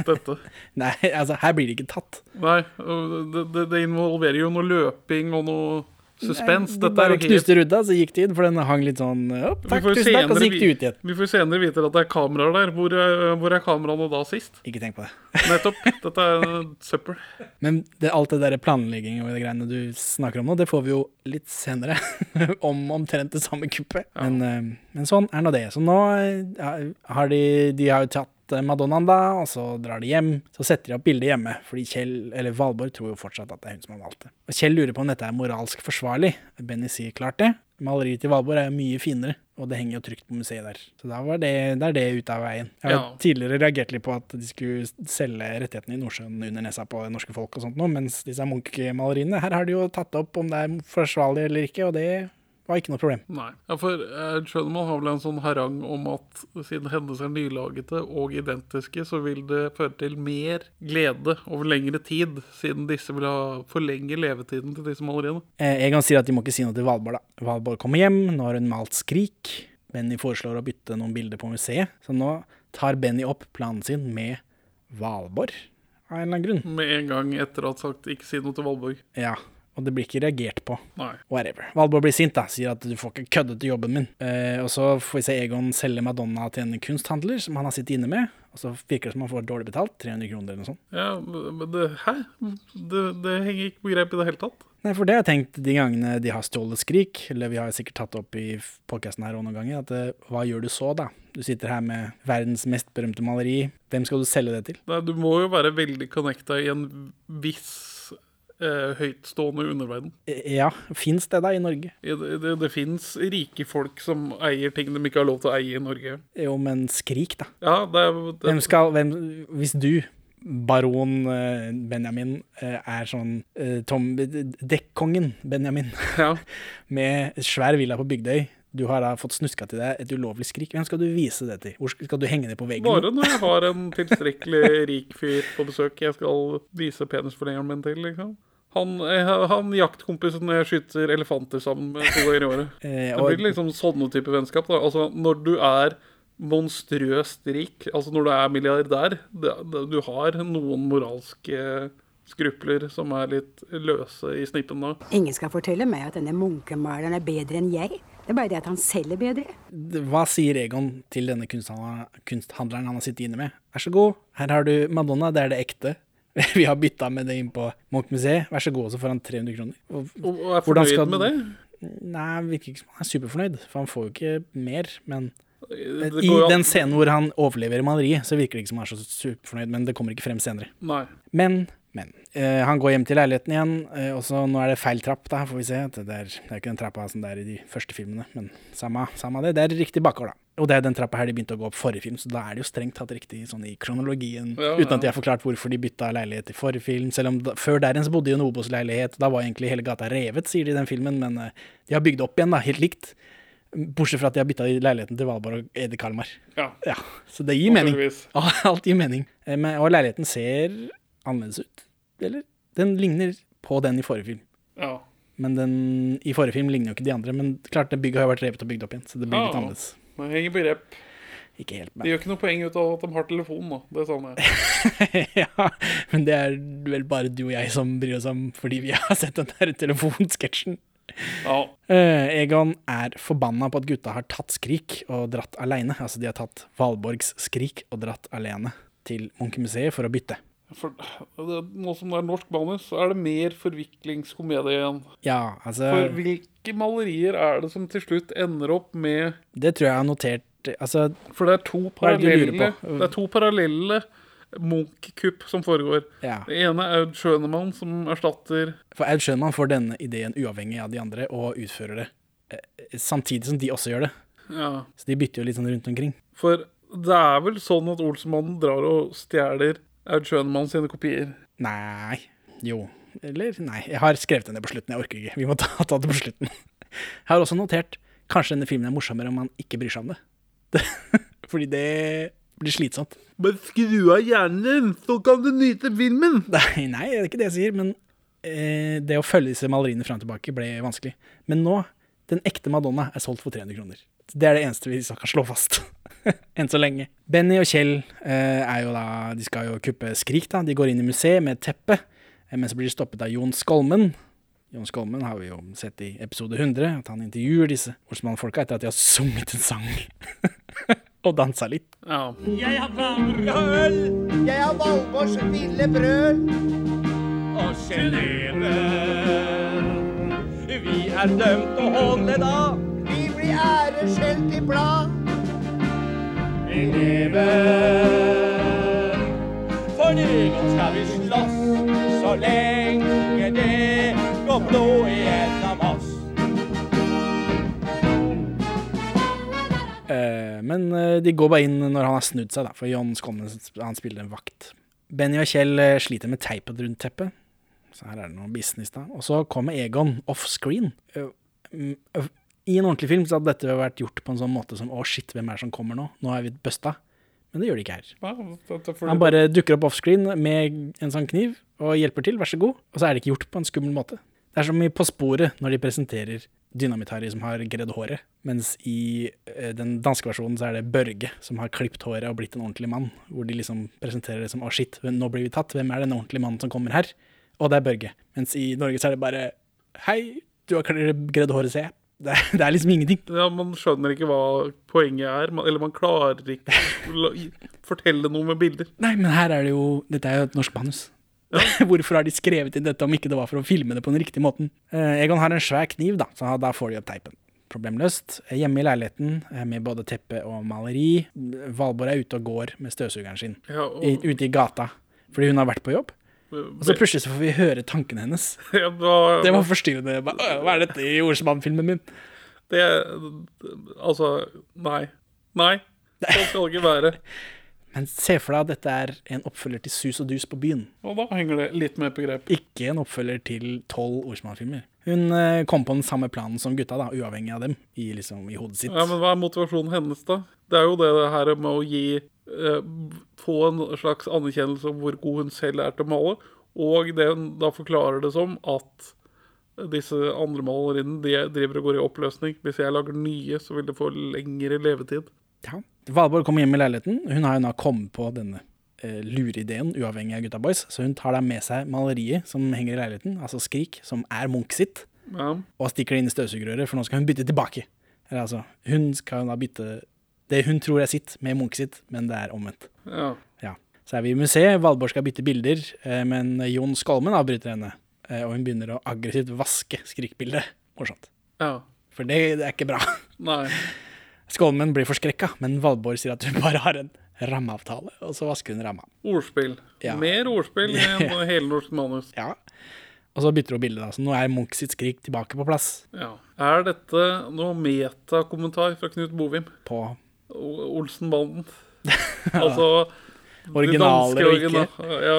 S2: dette.
S1: Nei, altså, her blir det ikke tatt.
S2: Nei, det, det, det involverer jo noe løping og noe suspens.
S1: De
S2: Dette er
S1: bare
S2: helt
S1: knuste ruta, så gikk de inn, for den hang litt sånn opp, takk,
S2: får
S1: tusen takk, og så gikk de ut igjen.
S2: Vi får senere vite at det er kameraer der. Hvor er, hvor er kameraene da sist?
S1: Ikke tenk på det.
S2: Nettopp. Dette er søppel.
S1: Men det, alt det der planlegging og de greiene du snakker om nå, det får vi jo litt senere. om omtrent det samme kuppet. Men, eh, men sånn er nå det. Så nå eh, ja, har de De har jo tatt eh, Madonnaen, da, og så drar de hjem. Så setter de opp bildet hjemme, fordi Kjell, eller Valborg, tror jo fortsatt at det er hun som har valgt det. Og Kjell lurer på om dette er moralsk forsvarlig. Benny sier klart det. Maleriet til Valborg er jo mye finere, og det henger jo trygt på museet der. Så da var det, det er det ute av veien. Jeg har
S2: Ja.
S1: tidligere reagert litt på at de skulle selge rettighetene i Nordsjøen under nesa på det norske folk og sånt noe, mens disse Munch-maleriene, her har de jo tatt opp om det er forsvarlig eller ikke, og det var ikke noe problem.
S2: Nei. Ja, for jeg skjønner man har vel en sånn harang om at siden hennes er nylagete og identiske, så vil det føre til mer glede over lengre tid, siden disse vil ha forlenge levetiden til disse maleriene.
S1: Eh, Egon sier at de må ikke si noe til Valborg, da. Valborg kommer hjem, nå har hun malt Skrik. Benny foreslår å bytte noen bilder på museet, så nå tar Benny opp planen sin med Valborg, av en eller annen grunn.
S2: Med en gang etter ha sagt 'ikke si noe til Valborg'.
S1: Ja, og det blir ikke reagert på.
S2: Nei.
S1: Whatever. Valborg blir sint, da, sier at du får ikke kødde til jobben min. Eh, og så får vi se Egon selge Madonna til en kunsthandler som han har sittet inne med. Og så virker det som han får dårlig betalt, 300 kroner eller noe sånt.
S2: Ja, men det, hæ? Det, det henger ikke på greip i det hele tatt.
S1: Nei, for det har jeg tenkt de gangene de har stjålet Skrik, eller vi har sikkert tatt opp i podkasten her noen ganger, at eh, hva gjør du så, da? Du sitter her med verdens mest berømte maleri. Hvem skal du selge det til?
S2: Nei, du må jo være veldig connecta i en viss eh, høytstående underverden.
S1: Ja, fins det da i Norge?
S2: Det, det, det fins rike folk som eier ting de ikke har lov til å eie i Norge.
S1: Jo, men Skrik, da.
S2: Ja, det det,
S1: Hvem skal hvem, Hvis du, baron eh, Benjamin, eh, er sånn eh, Tom Dekkongen Benjamin
S2: ja,
S1: med svær villa på Bygdøy du har da fått snuska til deg et ulovlig skrik. Hvem skal du vise det til? Hvor skal skal du henge det på veggen?
S2: Bare når jeg har en tilstrekkelig rik fyr på besøk jeg skal vise penisforlengeren min til, liksom. Han, eh, han jaktkompisen jeg skyter elefanter sammen med to ganger i året.
S1: Eh,
S2: Det blir liksom sånne type vennskap. da. Altså, Når du er monstrøst rik. Altså når du er milliardær, det, det, du har noen moralske skrupler som er litt løse i snippen da.
S6: Ingen skal fortelle meg at denne munkemaleren er bedre enn jeg. Det er bare det at han selv er bedre.
S1: Hva sier Egon til denne kunsthandleren han har sittet inne med? Vær så god, her har du Madonna, det er det ekte. Vi har bytta med det inn på Munch-museet. Vær så god, så får han 300 kroner. Og,
S2: Og er fornøyd
S1: skal
S2: med det.
S1: nei, virker ikke som han er superfornøyd, for han får jo ikke mer. Men
S2: Det
S1: i
S2: an-
S1: den scenen hvor han overleverer maleriet, så virker det ikke som han er så superfornøyd, men det kommer ikke frem senere.
S2: Nei.
S1: Men, men. Eh, han går hjem til leiligheten igjen, eh, og så nå er det feil trapp, da, får vi se. Det er, det er ikke den trappa som det er i de første filmene, men samme, samme det. Det er riktig bakgård, da. Og det er den trappa her de begynte å gå opp forrige film, så da er det jo strengt tatt riktig sånn i kronologien.
S2: Ja,
S1: Uten at de har forklart hvorfor de bytta leilighet i forrige film. Selv om da, før der ens bodde de i en Obos-leilighet, da var egentlig hele gata revet, sier de i den filmen, men eh, de har bygd opp igjen, da, helt likt. Bortsett fra at de har bytta leiligheten til Valborg og Ede Kalmar.
S2: Ja.
S1: Ja, så det gir mening. Alt gir mening. Eh, Men, og leiligheten ser annerledes ut, eller? Den ligner på den i forrige film.
S2: Ja.
S1: Men den i forrige film ligner jo ikke de andre. Men klart, det bygget har jo vært revet og bygd opp igjen, så det blir litt
S2: Ja.
S1: annerledes.
S2: Det henger på rep.
S1: Ikke helt,
S2: De
S1: men
S2: gjør ikke noe poeng ut av at de har telefon nå. Det sa jeg.
S1: Ja, men det er vel bare du og jeg som bryr oss om fordi vi har sett den der telefonsketsjen.
S2: Ja.
S1: Uh, Egon er forbanna på at gutta har tatt Skrik og dratt aleine. Altså, de har tatt Valborgs Skrik og dratt alene til Munkemuseet for å bytte.
S2: For nå som det er norsk manus, så er det mer forviklingskomedie igjen.
S1: Ja, altså
S2: For hvilke malerier er det som til slutt ender opp med
S1: Det tror jeg har notert Altså,
S2: For det er to
S1: er
S2: parallelle? Det er to parallelle Munch-kupp som foregår.
S1: ja.
S2: Det ene er Aud Schønemann som erstatter
S1: For Aud Schønemann får denne ideen uavhengig av de andre, og utfører det eh, samtidig som de også gjør det.
S2: Ja.
S1: Så de bytter jo litt sånn rundt omkring.
S2: For det er vel sånn at Olsenmannen drar og stjeler Aud Schønemann sine kopier.
S1: Nei. Jo. Eller nei. Jeg har skrevet det ned på slutten. Jeg orker ikke. Vi må ta, ta det på slutten. Jeg har også notert kanskje denne filmen er morsommere om man ikke bryr seg om det. Fordi det blir slitsomt.
S2: Men skru av hjernen, din, så kan du nyte filmen!
S1: Nei, nei, det er ikke det jeg sier, men eh, det å følge disse maleriene fram og tilbake ble vanskelig. Men nå, den ekte Madonna er solgt for 300 kroner. Det er det eneste vi kan slå fast. Enn så lenge. Benny og Kjell eh, er jo da De skal jo kuppe Skrik, da. De går inn i museet med et teppe, eh, men så blir de stoppet av Jon Skolmen. Jon Skolmen har vi jo sett i episode 100, at han intervjuer disse Olsmann-folka etter at de har sunget en sang. og dansa litt.
S2: Ja.
S7: Jeg har Valborgs ville brød.
S3: Vi er dømt å holde da.
S7: Vi ære, skjelt i blad.
S3: Vi lever. For Egon skal vi slåss så lenge det går blod igjennom oss.
S1: Eh, men eh, de går bare inn når han har snudd seg, da, for John Skolmen han spiller en vakt. Benny og Kjell eh, sliter med teipet rundt teppet, så her er det noe business, da. Og så kommer Egon offscreen. I en ordentlig film så hadde dette vært gjort på en sånn måte som å shit, hvem er det som kommer nå? Nå er vi busta. Men det gjør de ikke her.
S2: Ja, er
S1: Han bare dukker opp offscreen med en sånn kniv og hjelper til, vær så god. Og så er det ikke gjort på en skummel måte. Det er som i På sporet når de presenterer Dynamitt-Harry som har gredd håret, mens i eh, den danske versjonen så er det Børge som har klipt håret og blitt en ordentlig mann. Hvor de liksom presenterer det som å shit, nå blir vi tatt, hvem er den ordentlige mannen som kommer her? Og det er Børge. Mens i Norge så er det bare hei, du har gredd håret, jeg. Det er, det er liksom ingenting.
S2: Ja, Man skjønner ikke hva poenget er, man- eller man klarer ikke å fortelle noe med bilder.
S1: Nei, men her er det jo Dette er jo et norsk manus. Hvorfor har de skrevet inn dette om ikke det var for å filme det på den riktige måten? Eh, Egon har en svær kniv, da, så da får de opp teipen. Problemløst. Eh, Hjemme i leiligheten eh, med både teppe og maleri. Valborg er ute og går med støvsugeren sin
S2: Ja, og,
S1: i, ute i gata fordi hun har vært på jobb. Og så plutselig så får vi høre tankene hennes.
S2: ja, da-
S1: Det var forstyrrende. Hva er dette i Olsemann-filmen min?
S2: Det Altså, nei. Nei. Det skal det ikke være.
S1: Men se for deg at dette er en oppfølger til Sus og dus på byen.
S2: Og da henger det litt mer på grep.
S1: ikke en oppfølger til tolv Olsemann-filmer. Hun eh, kom på den samme planen som gutta, da, uavhengig av dem, i, liksom, i hodet sitt.
S2: Ja, Men hva er motivasjonen hennes, da? Det er jo det her med å gi Få en slags anerkjennelse om hvor god hun selv er til å male. Og det hun da forklarer det som at disse andre malerinnene de driver og går i oppløsning. Hvis jeg lager nye, så vil det få lengre levetid.
S1: Ja. Valborg kommer hjem i leiligheten. Hun har jo da kommet på denne eh, lureideen, uavhengig av Gutta Boys, så hun tar da med seg maleriet som henger i leiligheten, altså Skrik, som er Munch sitt,
S2: Ja.
S1: og stikker det inn i støvsugerøret, for nå skal hun bytte tilbake. Eller altså, hun skal da bytte det hun tror er sitt, med Munch sitt, men det er omvendt.
S2: ja.
S1: Ja. Så er vi i museet, Valborg skal bytte bilder, eh, men Jon Skolmen avbryter henne, eh, og hun begynner å aggressivt vaske skrikbildet. Morsomt.
S2: ja.
S1: For det, det er ikke bra.
S2: Nei.
S1: Skolmen blir forskrekka, men Valborg sier at hun bare har en rammeavtale, og så vasker hun ramma.
S2: Ordspill.
S1: Ja.
S2: Mer ordspill enn helnorsk manus.
S1: Ja. Og så bytter hun bilde, da. Så nå er Munch sitt skrik tilbake på plass
S2: Ja. Er dette noe metakommentar fra Knut Bovim?
S1: på
S2: Olsenbanden? altså Originale
S1: Originaler ikke.
S2: Ja.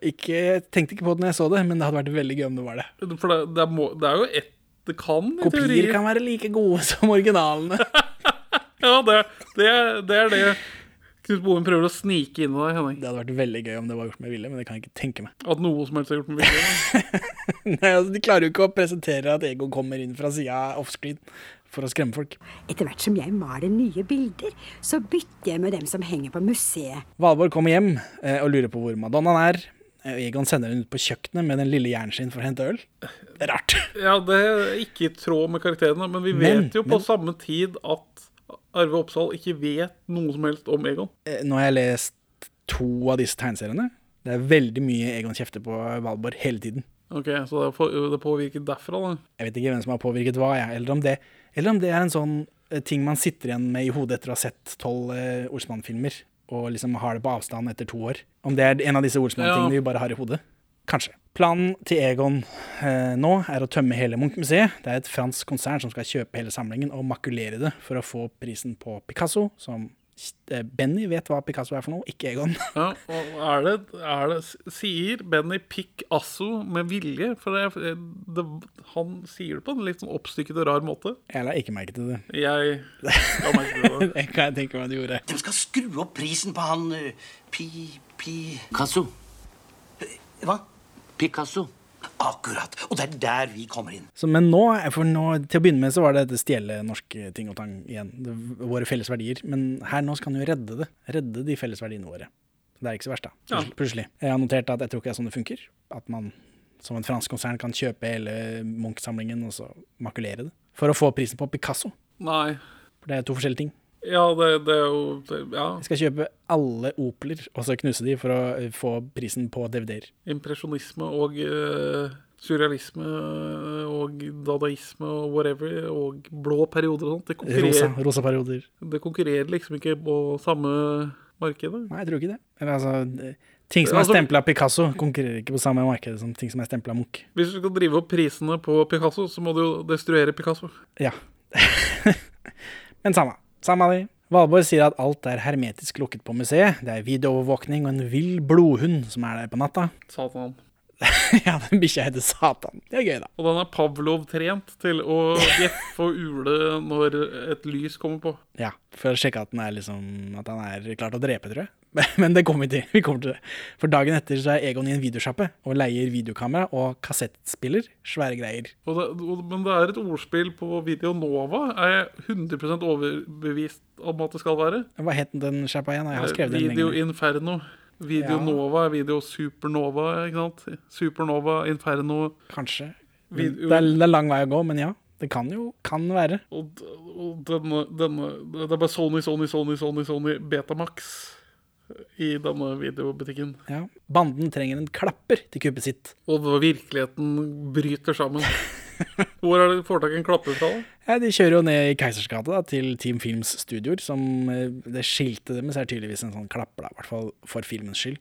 S1: ikke, tenkte ikke på det når jeg så det, men det hadde vært veldig gøy om det var det.
S2: For det, det, er, må, det er jo ett Det kan i
S1: Kopier
S2: teorien
S1: kan være like gode som originalene.
S2: Ja, det, det, det er det Knut Bovim prøver å snike inn i deg, Henning.
S1: Det hadde vært veldig gøy om det var gjort med vilje, men det kan jeg ikke tenke meg.
S2: At noe som helst er gjort med vilje.
S1: Nei, altså, De klarer jo ikke å presentere at Egon kommer inn fra sida offscreen for å skremme folk.
S6: Etter hvert som jeg maler nye bilder, så bytter jeg med dem som henger på museet.
S1: Valborg kommer hjem eh, og lurer på hvor Madonnaen er. Eh, Egon sender henne ut på kjøkkenet med den lille hjernen sin for å hente øl. Det er rart.
S2: Ja, det er ikke i tråd med karakterene, men vi
S1: Men-
S2: vet jo på
S1: men-
S2: samme tid at Arve Oppsal ikke vet noe som helst om Egon.
S1: Eh, Nå har jeg lest to av disse tegneseriene. Det er veldig mye Egon kjefter på Valborg hele tiden.
S2: Ok, Så det, for, det påvirket derfra, da.
S1: Jeg vet ikke hvem som har påvirket hva, jeg. Eller, om det, eller om det er en sånn eh, ting man sitter igjen med i hodet etter å ha sett tolv uh, Olsmann-filmer, og liksom har det på avstand etter to år. Om det er en av disse Olsmann-tingene
S2: Ja.
S1: vi bare har i hodet. Kanskje. Planen til Egon eh, nå er å tømme hele Munch-museet. Det er et fransk konsern som skal kjøpe hele samlingen og makulere det for å få prisen på Picasso, som eh, Benny vet hva Picasso er for noe, ikke Egon.
S2: Ja, og er det, er det Sier Benny Picasso med vilje? For det, det, han sier det på en litt sånn oppstykket og rar måte.
S1: Jeg la ikke merke til det.
S2: Jeg la merke til det.
S1: Det kan jeg tenke meg du gjorde.
S4: De skal skru opp prisen på han eh, Pi... Pi... Picasso. Hva? Picasso. Akkurat. Og det er der vi kommer inn.
S1: Så, men nå, for nå, til å begynne med så var det dette stjele norske ting og tang igjen. Det, våre felles verdier. Men her nå skal han jo redde det. Redde de felles verdiene våre. Det er ikke så verst, da. Plutselig. Jeg har notert at jeg tror ikke det er sånn det funker. At man som en fransk konsern kan kjøpe hele Munch-samlingen og så makulere det. For å få prisen på Picasso.
S2: Nei.
S1: For det er to forskjellige ting.
S2: Ja, det, det er jo det, Ja.
S1: Jeg skal kjøpe alle Opeler og så knuse de for å eh, få prisen på DVD-er.
S2: Impresjonisme og uh, surrealisme eh, og dadaisme og whatever, og blå perioder og sånt. Det
S1: Rosa,
S2: konkurrerer,
S1: rosa perioder.
S2: det konkurrerer liksom ikke på samme markedet.
S1: Nei, jeg tror ikke det. Eller altså, ting som er
S2: Altså-
S1: stempla Picasso, konkurrerer ikke på samme marked som ting som er stempla Munch.
S2: Hvis du skal drive opp prisene på Picasso, så må du jo destruere Picasso.
S1: Ja. Men samme. Samme det. Valborg sier at alt er hermetisk lukket på museet. Det er videoovervåkning og en vill blodhund som er der på natta.
S2: Satan.
S1: ja, den bikkja heter Satan. Det er gøy, da.
S2: Og den er Pavlov-trent til å bjeffe og ule når et lys kommer på.
S1: Ja, For å sjekke at, den er liksom, at han er klar til å drepe, tror jeg. Men det kommer vi til. Vi kommer til det. For dagen etter så er Egon i en videosjappe og leier videokamera og kassettspiller. Svære greier.
S2: Og det, og, men det er et ordspill på Video Nova. Er jeg 100% overbevist om at det skal være?
S1: Hva het den sjappa igjen? Jeg har skrevet den
S2: Video
S1: lenge.
S2: Inferno. Video
S1: Ja.
S2: Nova er Video Supernova, ikke sant? Supernova, Inferno
S1: Kanskje.
S2: Video...
S1: Det er, det er lang vei å gå, men ja. Det kan jo kan være.
S2: Og, og denne, denne Det er bare Sony, Sony, Sony, Sony, Sony Betamax i denne videobutikken.
S1: Ja. Banden trenger en klapper til kuppet sitt.
S2: Og virkeligheten bryter sammen. Hvor er det de får tak i en klapper fra?
S1: Ja, de kjører jo ned i Keisersgata gate til Team Films studioer. Som eh, det skiltet deres er tydeligvis en sånn klapper, da, i hvert fall for filmens skyld.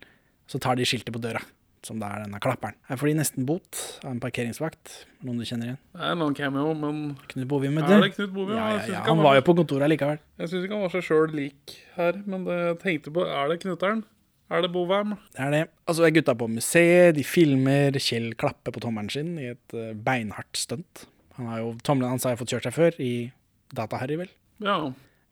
S1: Så tar de skiltet på døra, som det er denne klapperen. Her får de nesten bot av en parkeringsvakt. Noen du kjenner igjen?
S2: Det er noen cameo, men
S1: Knut Bovim, vet
S2: Er
S1: du.
S2: det Knut Bovim?
S1: Ja, ja, ja.
S2: han var-
S1: jo på kontoret likevel.
S2: jeg syns ikke han var seg sjøl lik her. Men det jeg tenkte på, er det Knutter'n? Er det Bovim?
S1: Det er det. Altså, det er gutta på museet, de filmer. Kjell klapper på tommelen sin i et eh, beinhardt stunt. Han har jo, Tommelen hans har fått kjørt seg før, i Data-Harry, vel.
S2: Ja.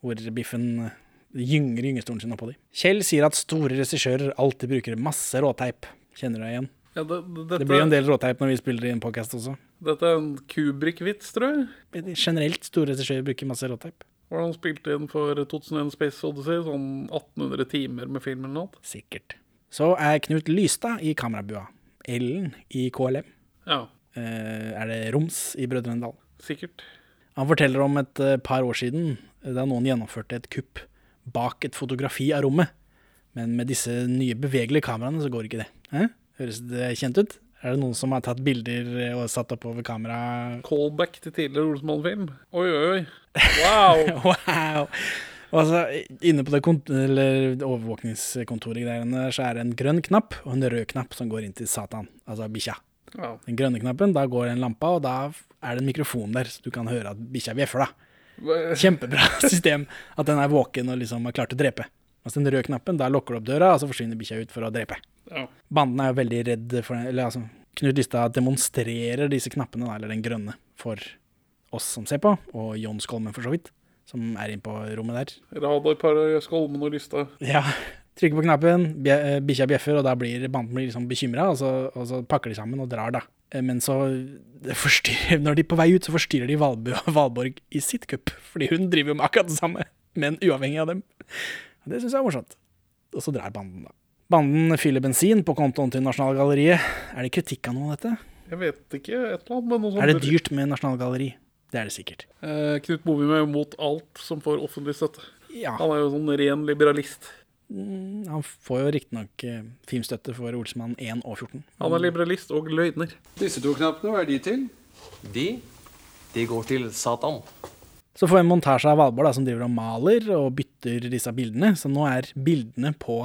S1: hvor Biffen eh, gynger gyngestolen sin oppå de. Kjell sier at store regissører alltid bruker masse råteip. Kjenner deg igjen?
S2: ja det, det, dette,
S1: Det blir jo en del råteip når vi spiller i en podcast også.
S2: dette er en Kubrik-vits, tror jeg.
S1: Generelt store regissører bruker masse råteip.
S2: Hvordan han spilte inn for 2001 Space Odyssey? Sånn 1800 timer med film eller noe?
S1: Sikkert. Så er Knut Lystad i kamerabua. Ellen i KLM.
S2: Ja,
S1: Eh, er det Roms i Brødrene Dal?
S2: sikkert.
S1: Han forteller om et eh, par år siden eh, da noen gjennomførte et kupp bak et fotografi av rommet. Men med disse nye bevegelige kameraene så går ikke det. Eh? Høres det kjent ut? Er det noen som har tatt bilder eh, og satt opp over kamera?
S2: Callback til tidligere Olsenmann-film. Oi, oi, oi. Wow!
S1: Wow! Altså, inne på det overvåkningskontoret greiene, så er det en grønn knapp og en rød knapp som går inn til Satan, altså bikkja.
S2: Wow.
S1: Den grønne knappen, da går en lampa, og da er det en mikrofon der, så du kan høre at bikkja bjeffer, da. Kjempebra system at den er våken og liksom har klart å drepe. Altså den røde knappen, der lukker du opp døra, og så forsvinner bikkja ut for å drepe.
S2: Ja.
S1: Banden er jo veldig redd for den, eller altså, Knut Lystad demonstrerer disse knappene, eller den grønne, for oss som ser på, og Jon Skolmen for så vidt, som er inne på rommet der.
S2: Radarpar Skolmen og Lystad.
S1: Ja, trykker på knappen, eh, bikkja bjeffer, og da blir banden blir liksom bekymra, og, så- og så pakker de sammen og drar, da. Eh, Men så når de er på vei ut, så forstyrrer de Valbu og Valborg i sitt kupp, fordi hun driver jo med akkurat det samme, men uavhengig av dem. Det syns jeg er morsomt. Og så drar banden, da. Banden fyller bensin på kontoen til Nasjonalgalleriet. Er det kritikk av noe av dette?
S2: Jeg vet ikke, et eller annet, men noe sånt.
S1: Er det dyrt med Nasjonalgalleri? Det er det sikkert.
S2: Eh, Knut Bovim er jo mot alt som får offentlig støtte.
S1: Ja,
S2: Han er jo sånn ren liberalist.
S1: han får jo riktignok eh, filmstøtte for Olsmann 1 og 14.
S2: Han er liberalist og løgner.
S8: Disse to knappene, hva er de til?
S9: De, de går til Satan.
S1: Så får vi en montasje av Valborg da, som driver og maler og bytter disse bildene. Så nå er bildene på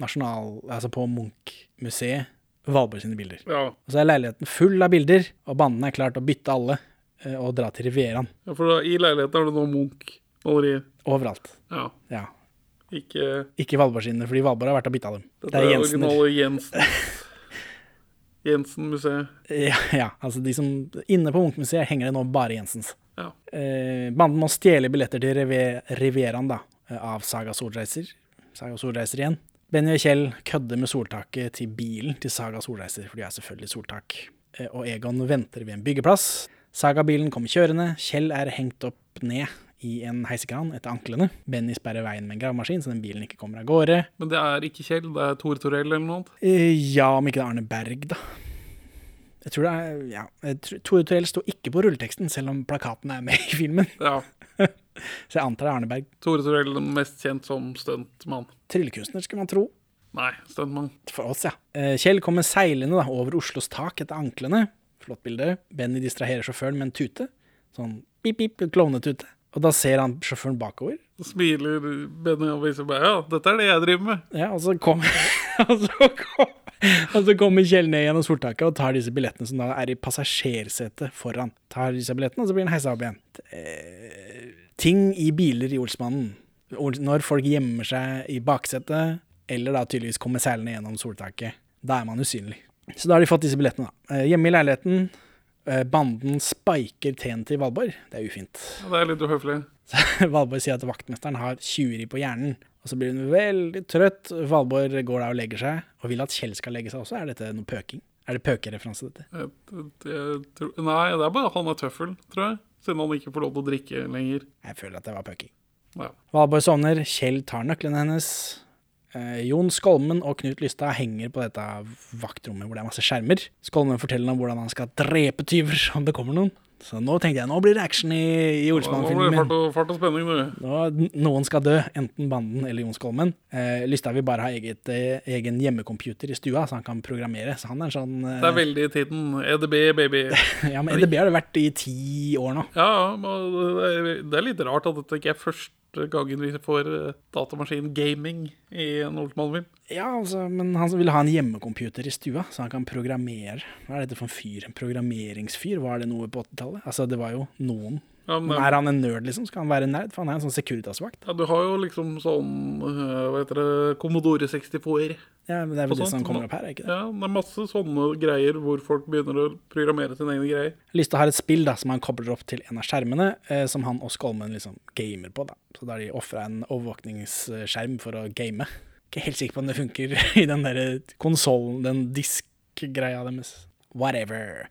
S1: nasjonal, altså på Munch-museet Valborg sine bilder.
S2: Ja,
S1: Og så er leiligheten full av bilder, og banden er klar til å bytte alle eh, og dra til Rivieraen.
S2: ja, for da, i leiligheten er det nå Munch-malerier.
S1: Overalt.
S2: Ja,
S1: Ja.
S2: ikke
S1: Ikke Valborg sine, fordi Valborg har vært og bytta dem.
S2: Dette
S1: Det er Jensen.
S2: originale Jensen. Jensen-museet.
S1: Ja, ja, altså de som Inne på Munch-museet henger det nå bare Jensens.
S2: Ja.
S1: Eh, banden må stjele billetter til Rive- Rivieraen da, eh, av Saga Solreiser. Saga Solreiser igjen. Benny og Kjell kødder med soltaket til bilen til Saga Solreiser, for de er selvfølgelig soltak. Eh, og Egon venter ved en byggeplass. Saga-bilen kommer kjørende. Kjell er hengt opp ned i en heisekran etter anklene. Benny sperrer veien med en gravemaskin, så den bilen ikke kommer av gårde.
S2: Men det er ikke Kjell, det er Tor Torell eller noe.
S1: Eh, ja, om ikke det er Arne Berg, da. Jeg tror det er Ja. Tore Torell sto ikke på rulleteksten, selv om plakaten er med i filmen.
S2: Ja,
S1: Så jeg antar det er Arneberg.
S2: Tore Torell mest kjent som stuntmann.
S1: Tryllekunstner, skulle man tro.
S2: Nei, stuntmann.
S1: For oss, ja. Eh, Kjell kommer seilende da, over Oslos tak etter anklene. Flott bilde. Benny distraherer sjåføren med en tute. Sånn pip-pip, klovnetute. Og da ser han sjåføren bakover.
S2: Så smiler Benny og viser bare ja, dette er det jeg driver med.
S1: Ja, og så kommer og så kom, og så kommer Kjell ned gjennom soltaket og tar disse billettene som da er i passasjersetet foran. Tar disse billettene, og så blir han heisa opp igjen. Eh, ting i biler i Olsmannen. Når folk gjemmer seg i baksetet, eller da tydeligvis kommer seilende gjennom soltaket, da er man usynlig. Så da har de fått disse billettene, da. Eh, Hjemme i leiligheten. eh, Banden spiker TNT til Valborg. Det er ufint.
S2: Ja, det er litt uhøflig.
S1: Valborg sier at vaktmesteren har tjuveri på hjernen. Og så blir hun veldig trøtt. Valborg går da og legger seg, og vil at Kjell skal legge seg også. Er dette noe pøking? Er det pøkereferanse, dette?
S2: Jeg, jeg, tror, nei, det er bare han er tøffel, tror jeg. Siden han ikke får lov til å drikke lenger.
S1: Jeg føler at det var pøking.
S2: Ja.
S1: Valborg sovner, Kjell tar nøklene hennes. Eh, Jon Skolmen og Knut Lystad henger på dette vaktrommet hvor det er masse skjermer. Skolmen forteller om hvordan han skal drepe tyver om det kommer noen. Så nå tenkte jeg, nå blir det action i, i
S2: Nå blir det
S1: Olsmann-filmen
S2: fart
S1: min.
S2: og, spenning, du.
S1: Nå, noen skal dø, enten Banden eller Jonskolmen. Eh, Lystad vil bare ha eget, eh, egen hjemmecomputer i stua, så han kan programmere. Så han er sånn eh,
S2: Det er veldig i tiden. EDB, baby.
S1: Ja, men EDB har det vært i ti år nå.
S2: Ja, men det er, det er litt rart at dette ikke er første gangen vi får eh, datamaskin-gaming i en oldman-film.
S1: Ja, altså, men han vil ha en hjemmecomputer i stua, så han kan programmere. Hva er dette for en fyr? En programmeringsfyr? Var det noe på 80-tallet? Altså, det var jo noen.
S2: Ja, men,
S1: Men er han en nerd, liksom? Skal han være en nerd? For han er en sånn Securitas-vakt.
S2: ja, du har jo liksom sånn eh, Hva heter det Commodore 64.
S1: Ja, men det er vel det som kommer opp her, er ikke det?
S2: Ja, det er masse sånne greier hvor folk begynner å programmere sine egne greier.
S1: Jeg har et spill da, som han kobler opp til en av skjermene, eh, som han og Skolmen liksom gamer på. da. Så da har de ofra en overvåkningsskjerm for å game. Ikke helt sikker på om det funker i den der konsollen, den disk-greia deres. Whatever.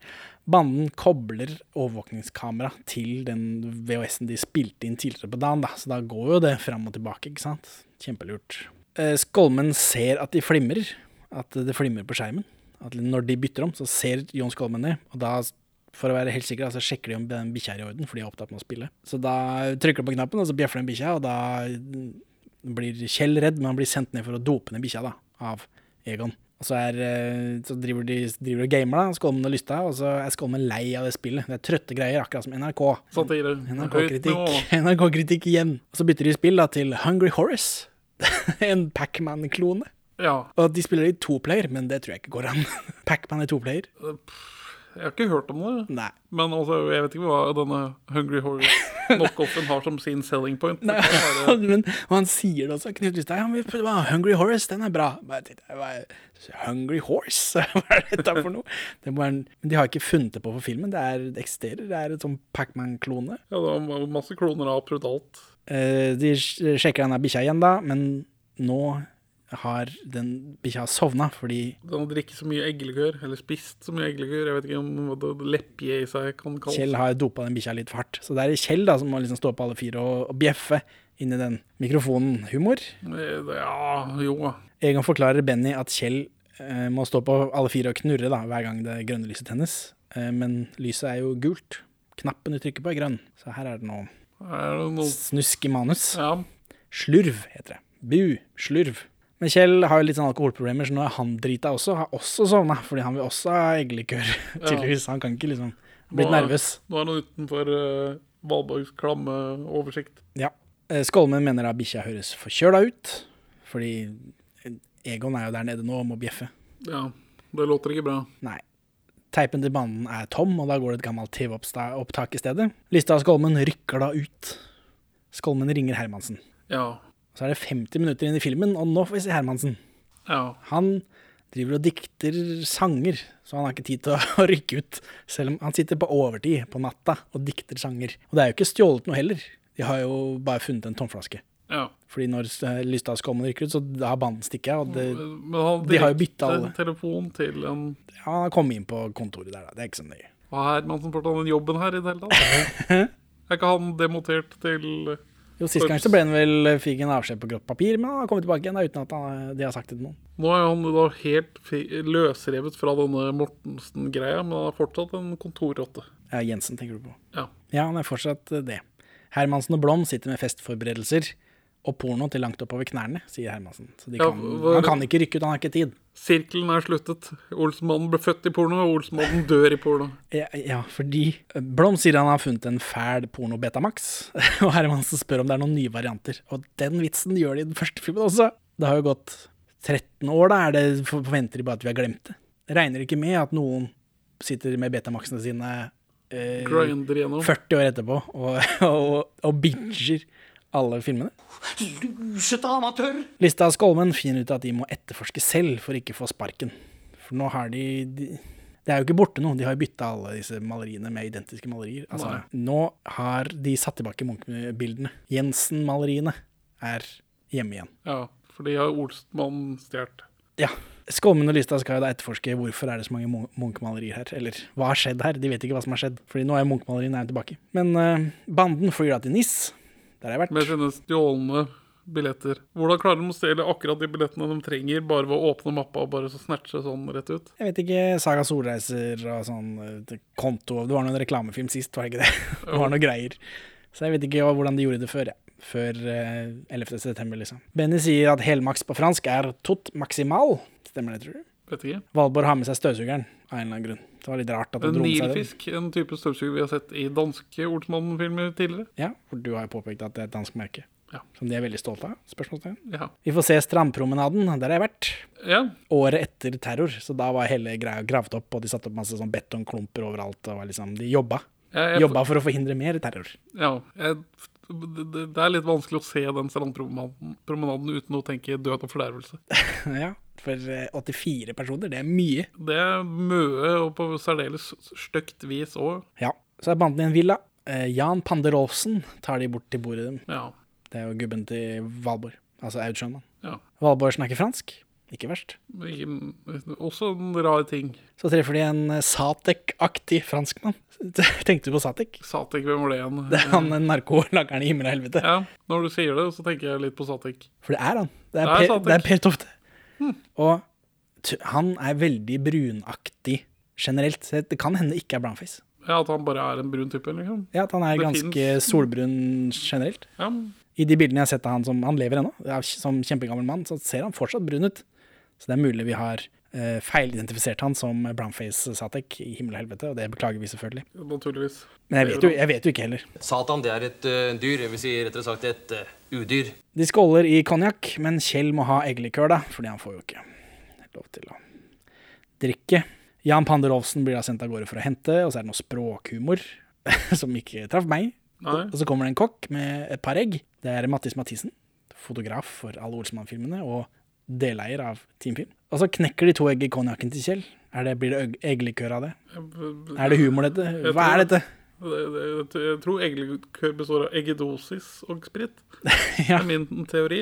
S1: Banden kobler overvåkningskamera til den VHS-en de spilte inn tidligere på dagen, da. så da går jo det fram og tilbake, ikke sant. Kjempelurt. Eh, Skolmen ser at de flimrer, at det flimrer på skjermen. At når de bytter om, så ser Jon Skolmen det, og da, for å være helt sikker, så sjekker de om den bikkja er i orden, for de er opptatt med å spille. Så da trykker de på knappen, og så bjeffer den bikkja, og da blir Kjell redd, men han blir sendt ned for å dope ned bikkja, da, av Egon. Og så, er, eh, så driver de driver og gamer, da, Skolmen og Lystad, og så er Skolmen lei av det spillet. Det er trøtte greier, akkurat som NRK.
S2: Satire. Nivå.
S1: NRK-kritikk NRK-kritikk igjen. Og så bytter de spill da til Hungry Horace. en Pacman-klone.
S2: Ja.
S1: Og de spiller i toplayer, men det tror jeg ikke går an. Pacman er toplayer.
S2: Jeg har ikke hørt om det.
S1: Nei.
S2: Men altså, jeg vet ikke hva denne Hungry Horror-knockoffen har som sin selling point.
S1: Nei, men og han sier det også, Knut Lystad. Ja, Hungry Horse, den er bra. Hungry Horse? Hva er dette for noe? Det en, de har ikke funnet det på for filmen. Det, er, det eksisterer. Det er et sånn Pacman-klone.
S2: Ja, det var masse kloner av absolutt alt.
S1: Eh, de sj- sjekker denne bikkja igjen, da, men nå har den bikkja sovna fordi
S2: Den har drikket så mye eggelikør, eller spist så mye eggelikør. Jeg vet ikke om leppje i seg kan kalles.
S1: Kjell har dopa den bikkja litt for hardt. Så det er Kjell da som må liksom stå på alle fire og, og bjeffe inni den mikrofonen. Humor.
S2: Eh, Ja, jo.
S1: Egon forklarer Benny at Kjell eh, må stå på alle fire og knurre da, hver gang det grønne lyset tennes. Eh, men lyset er jo gult. Knappen du trykker på er grønn. Så her er det noe
S2: Er det noe
S1: snusk i manus.
S2: Ja.
S1: Slurv heter det. Bu. Slurv. Men Kjell har jo litt sånn alkoholproblemer, så nå er han drita også. Har også sovna, fordi han vil også ha eggelikør, tydeligvis. Han kan ikke liksom Blitt
S2: er-
S1: nervøs.
S2: Nå er han utenfor uh, Valborgs klamme oversikt.
S1: Ja. Eh, Skolmen mener da bikkja høres forkjøla ut, fordi Egon er jo der nede nå og må bjeffe.
S2: Ja, det låter ikke bra.
S1: Nei. Teipen til banen er tom, og da går det et gammelt TV-opptak i stedet. Lista av Skolmen rykker da ut. Skolmen ringer Hermansen.
S2: Ja.
S1: Så er det 50 minutter inn i filmen, og nå får vi se Hermansen.
S2: Ja.
S1: Han driver og dikter sanger, så han har ikke tid til å, rykke ut. Selv om han sitter på overtid på natta og dikter sanger. Og det er jo ikke stjålet noe heller. De har jo bare funnet en tomflaske.
S2: Ja.
S1: Fordi når eh, Lystad og rykker ut, så har banden stikket. av.
S2: Men han
S1: de har jo bytta alle.
S2: telefon til en
S1: Ja, han har kommet inn på kontoret der, da. Det er ikke så nøye.
S2: Hva er Hermansen fortsatt den jobben her i det hele tatt? Er ikke han demotert til
S1: Jo, Sist gang så ble han vel fikk en avskjed på grått papir, men han har kommet tilbake igjen da, uten at han, de har sagt det til noen.
S2: Nå er han da helt løsrevet fra denne Mortensen-greia, men han er fortsatt en kontorrotte.
S1: Ja, Jensen tenker du på.
S2: Ja.
S1: Ja, han er fortsatt eh, det. Hermansen og Blom sitter med festforberedelser og porno til langt oppover knærne, sier Hermansen. Så kan,
S2: hva-
S1: han kan ikke rykke ut, han har ikke tid.
S2: Sirkelen er sluttet. Olsmannen ble født i porno, og Olsmannen dør i porno.
S1: Ja, ja, fordi Blom sier han har funnet en fæl porno Betamax, og Hermansen spør om det er noen nye varianter. Og den vitsen gjør de i den første filmen også. Det har jo gått 13 år, da. Er det, forventer de bare at vi har glemt det? Regner ikke med at noen sitter med Betamaxene sine eh, 40 år etterpå og, og, og binger alle filmene.
S4: Lusete amatør!
S1: Lista Skolmen finner ut at de må etterforske selv for ikke å få sparken. For nå har de, de Det er jo ikke borte noe, de har jo bytta alle disse maleriene med identiske malerier. Altså,
S2: Nei.
S1: nå har de satt tilbake Munch-bildene. Jensen-maleriene er hjemme igjen.
S2: Ja, for de har Olsmann stjålet.
S1: Ja. Skolmen og Lista skal jo da etterforske hvorfor er det så mange Munch-malerier her. Eller hva har skjedd her? De vet ikke hva som har skjedd. Fordi nå er Munch-maleriene er tilbake. Men uh, banden flyr da til NIS. Der har jeg vært.
S2: Med sine stjålne billetter. Hvordan klarer de å stjele akkurat de billettene de trenger, bare ved å åpne mappa og bare så snatche sånn rett ut?
S1: Jeg vet ikke, Saga Solreiser og sånn eh, konto Det var noen reklamefilm sist, var det ikke det? Det var noe greier. Så jeg vet ikke hvordan de gjorde det før, jeg. Før eh, 11. september, liksom. Benny sier at helmaks på fransk er tot maximal. Stemmer det, tror du?
S2: Vet ikke.
S1: Valborg har med seg støvsugeren av en eller annen grunn. Det var litt rart at det
S2: En
S1: dro den.
S2: nilfisk, en type støvsuger vi har sett i danske Olsenmannen-filmer tidligere.
S1: Ja, for du har jo påpekt at det er et dansk merke.
S2: Ja.
S1: Som de er veldig stolte av? Spørsmålstegn.
S2: Ja.
S1: Vi får se Strandpromenaden, der har jeg vært.
S2: ja.
S1: Året etter terror, så da var hele greia gravd opp, og de satte opp masse sånn betongklumper overalt. og liksom, De jobba.
S2: Jeg,
S1: Jobba for å forhindre mer terror.
S2: Ja. Jeg, det, det- det er litt vanskelig å se den strandpromenaden uten å tenke død og fordervelse.
S1: ja, for eh, 84 personer, det er mye.
S2: Det er mye, og på særdeles stygt vis òg.
S1: Ja, Så er banden i en villa. Eh, Jan Panderåsen tar de bort til bordet dem.
S2: Ja.
S1: Det er jo gubben til Valborg, altså Aud Schønmann.
S2: Ja.
S1: Valborg snakker fransk. Ikke verst.
S2: Ikke- Også en rar ting.
S1: Så treffer de en eh, Satek-aktig franskmann. Tenkte du på Satek?
S2: Satek, hvem var det igjen?
S1: Det er han narkolageren i himmel og helvete.
S2: Ja, når du sier det, så tenker jeg litt på Satek.
S1: For det er han. Det er,
S2: Det er
S1: per, det er per Tofte. Og t han er veldig brunaktig generelt. Så det kan hende ikke er brownface.
S2: Ja, At han bare er en brun type, liksom.
S1: Ja, at han er
S2: Det
S1: ganske
S2: finnes-
S1: solbrun generelt.
S2: Ja,
S1: I de bildene jeg har sett av han som Han lever ennå, som kjempegammel mann, så ser han fortsatt brun ut. Så det er mulig vi har eh, feilidentifisert han som brownface Satek i himmel og helvete, og det beklager vi selvfølgelig.
S2: Ja, naturligvis.
S1: Men jeg vet jo, jeg vet jo ikke heller.
S9: Satan, det er et uh, dyr. Jeg vil si rettere sagt et uh, udyr.
S1: De skåler i konjakk, men Kjell må ha eggelikør, da, fordi han får jo ikke lov til å drikke. Jan Panderovsen blir da sendt av gårde for å hente, og så er det noe språkhumor som ikke traff meg.
S2: Nei.
S1: Og så kommer det en kokk med et par egg. Det er Mattis Mathisen, fotograf for alle Olsmann-filmene og deleier av Team Film. Og så knekker de to egg i konjakken til Kjell. Det, blir det eggelikør av det? Er det humor, dette? Hva er dette?
S2: Det, det, jeg tror eggelikør består av eggedosis og sprit.
S1: Ja.
S2: Det er min teori.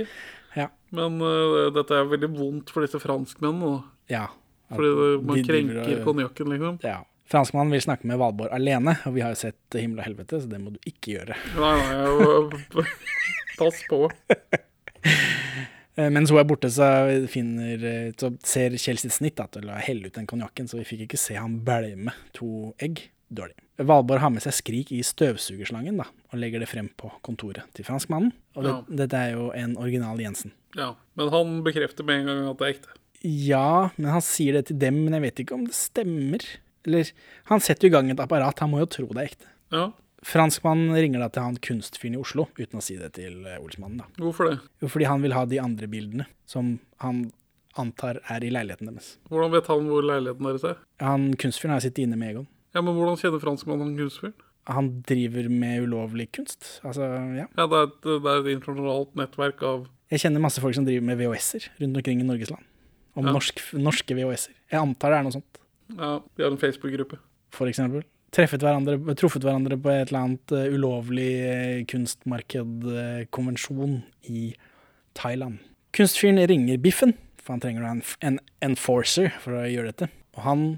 S1: Ja.
S2: Men uh, dette er veldig vondt for disse franskmennene.
S1: Ja.
S2: Fordi det, man
S1: De krenker
S2: krenker
S1: de,
S2: konjakken, liksom.
S1: Ja. Franskmannen vil snakke med Valborg alene, og vi har jo sett Himmel og helvete, så det må du ikke gjøre.
S2: Nei, nei, jeg, pass på.
S1: Mens hun er borte, så, finner, eh, så ser Kjell sitt snitt da, til å helle ut den konjakken, så vi fikk ikke se han bælme to egg. Dårlig. Valborg har med seg skrik i støvsugerslangen da, og legger det frem på kontoret til franskmannen. Og det,
S2: Ja.
S1: dette er jo en original Jensen.
S2: Ja, Men han bekrefter med en gang at det er ekte.
S1: Ja, men han sier det til dem, men jeg vet ikke om det stemmer. Eller, han setter i gang et apparat, han må jo tro det er ekte.
S2: Ja,
S1: Franskmannen ringer da til han kunstfyren i Oslo, uten å si det til eh, Olsmannen da.
S2: Hvorfor det?
S1: Jo, fordi han vil ha de andre bildene, som han antar er i leiligheten deres.
S2: Hvordan vet han hvor leiligheten deres er?
S1: Han kunstfyren har sittet inne med Egon.
S2: Ja, men Hvordan kjenner franskmannen han kunstfyren?
S1: Han driver med ulovlig kunst. Altså, ja.
S2: Ja, det er, et, det er et internasjonalt nettverk av
S1: Jeg kjenner masse folk som driver med VHS-er rundt omkring i Norges land. Om
S2: Ja.
S1: norsk, norske VHS-er. Jeg antar det er noe sånt,
S2: Ja, de har en Facebook-gruppe.
S1: for eksempel. Hverandre, truffet hverandre på et eller annet eh, ulovlig eh, kunstmarkedkonvensjon i Thailand. Kunstfyren ringer Biffen, for han trenger en, en enforcer for å gjøre dette. Og han,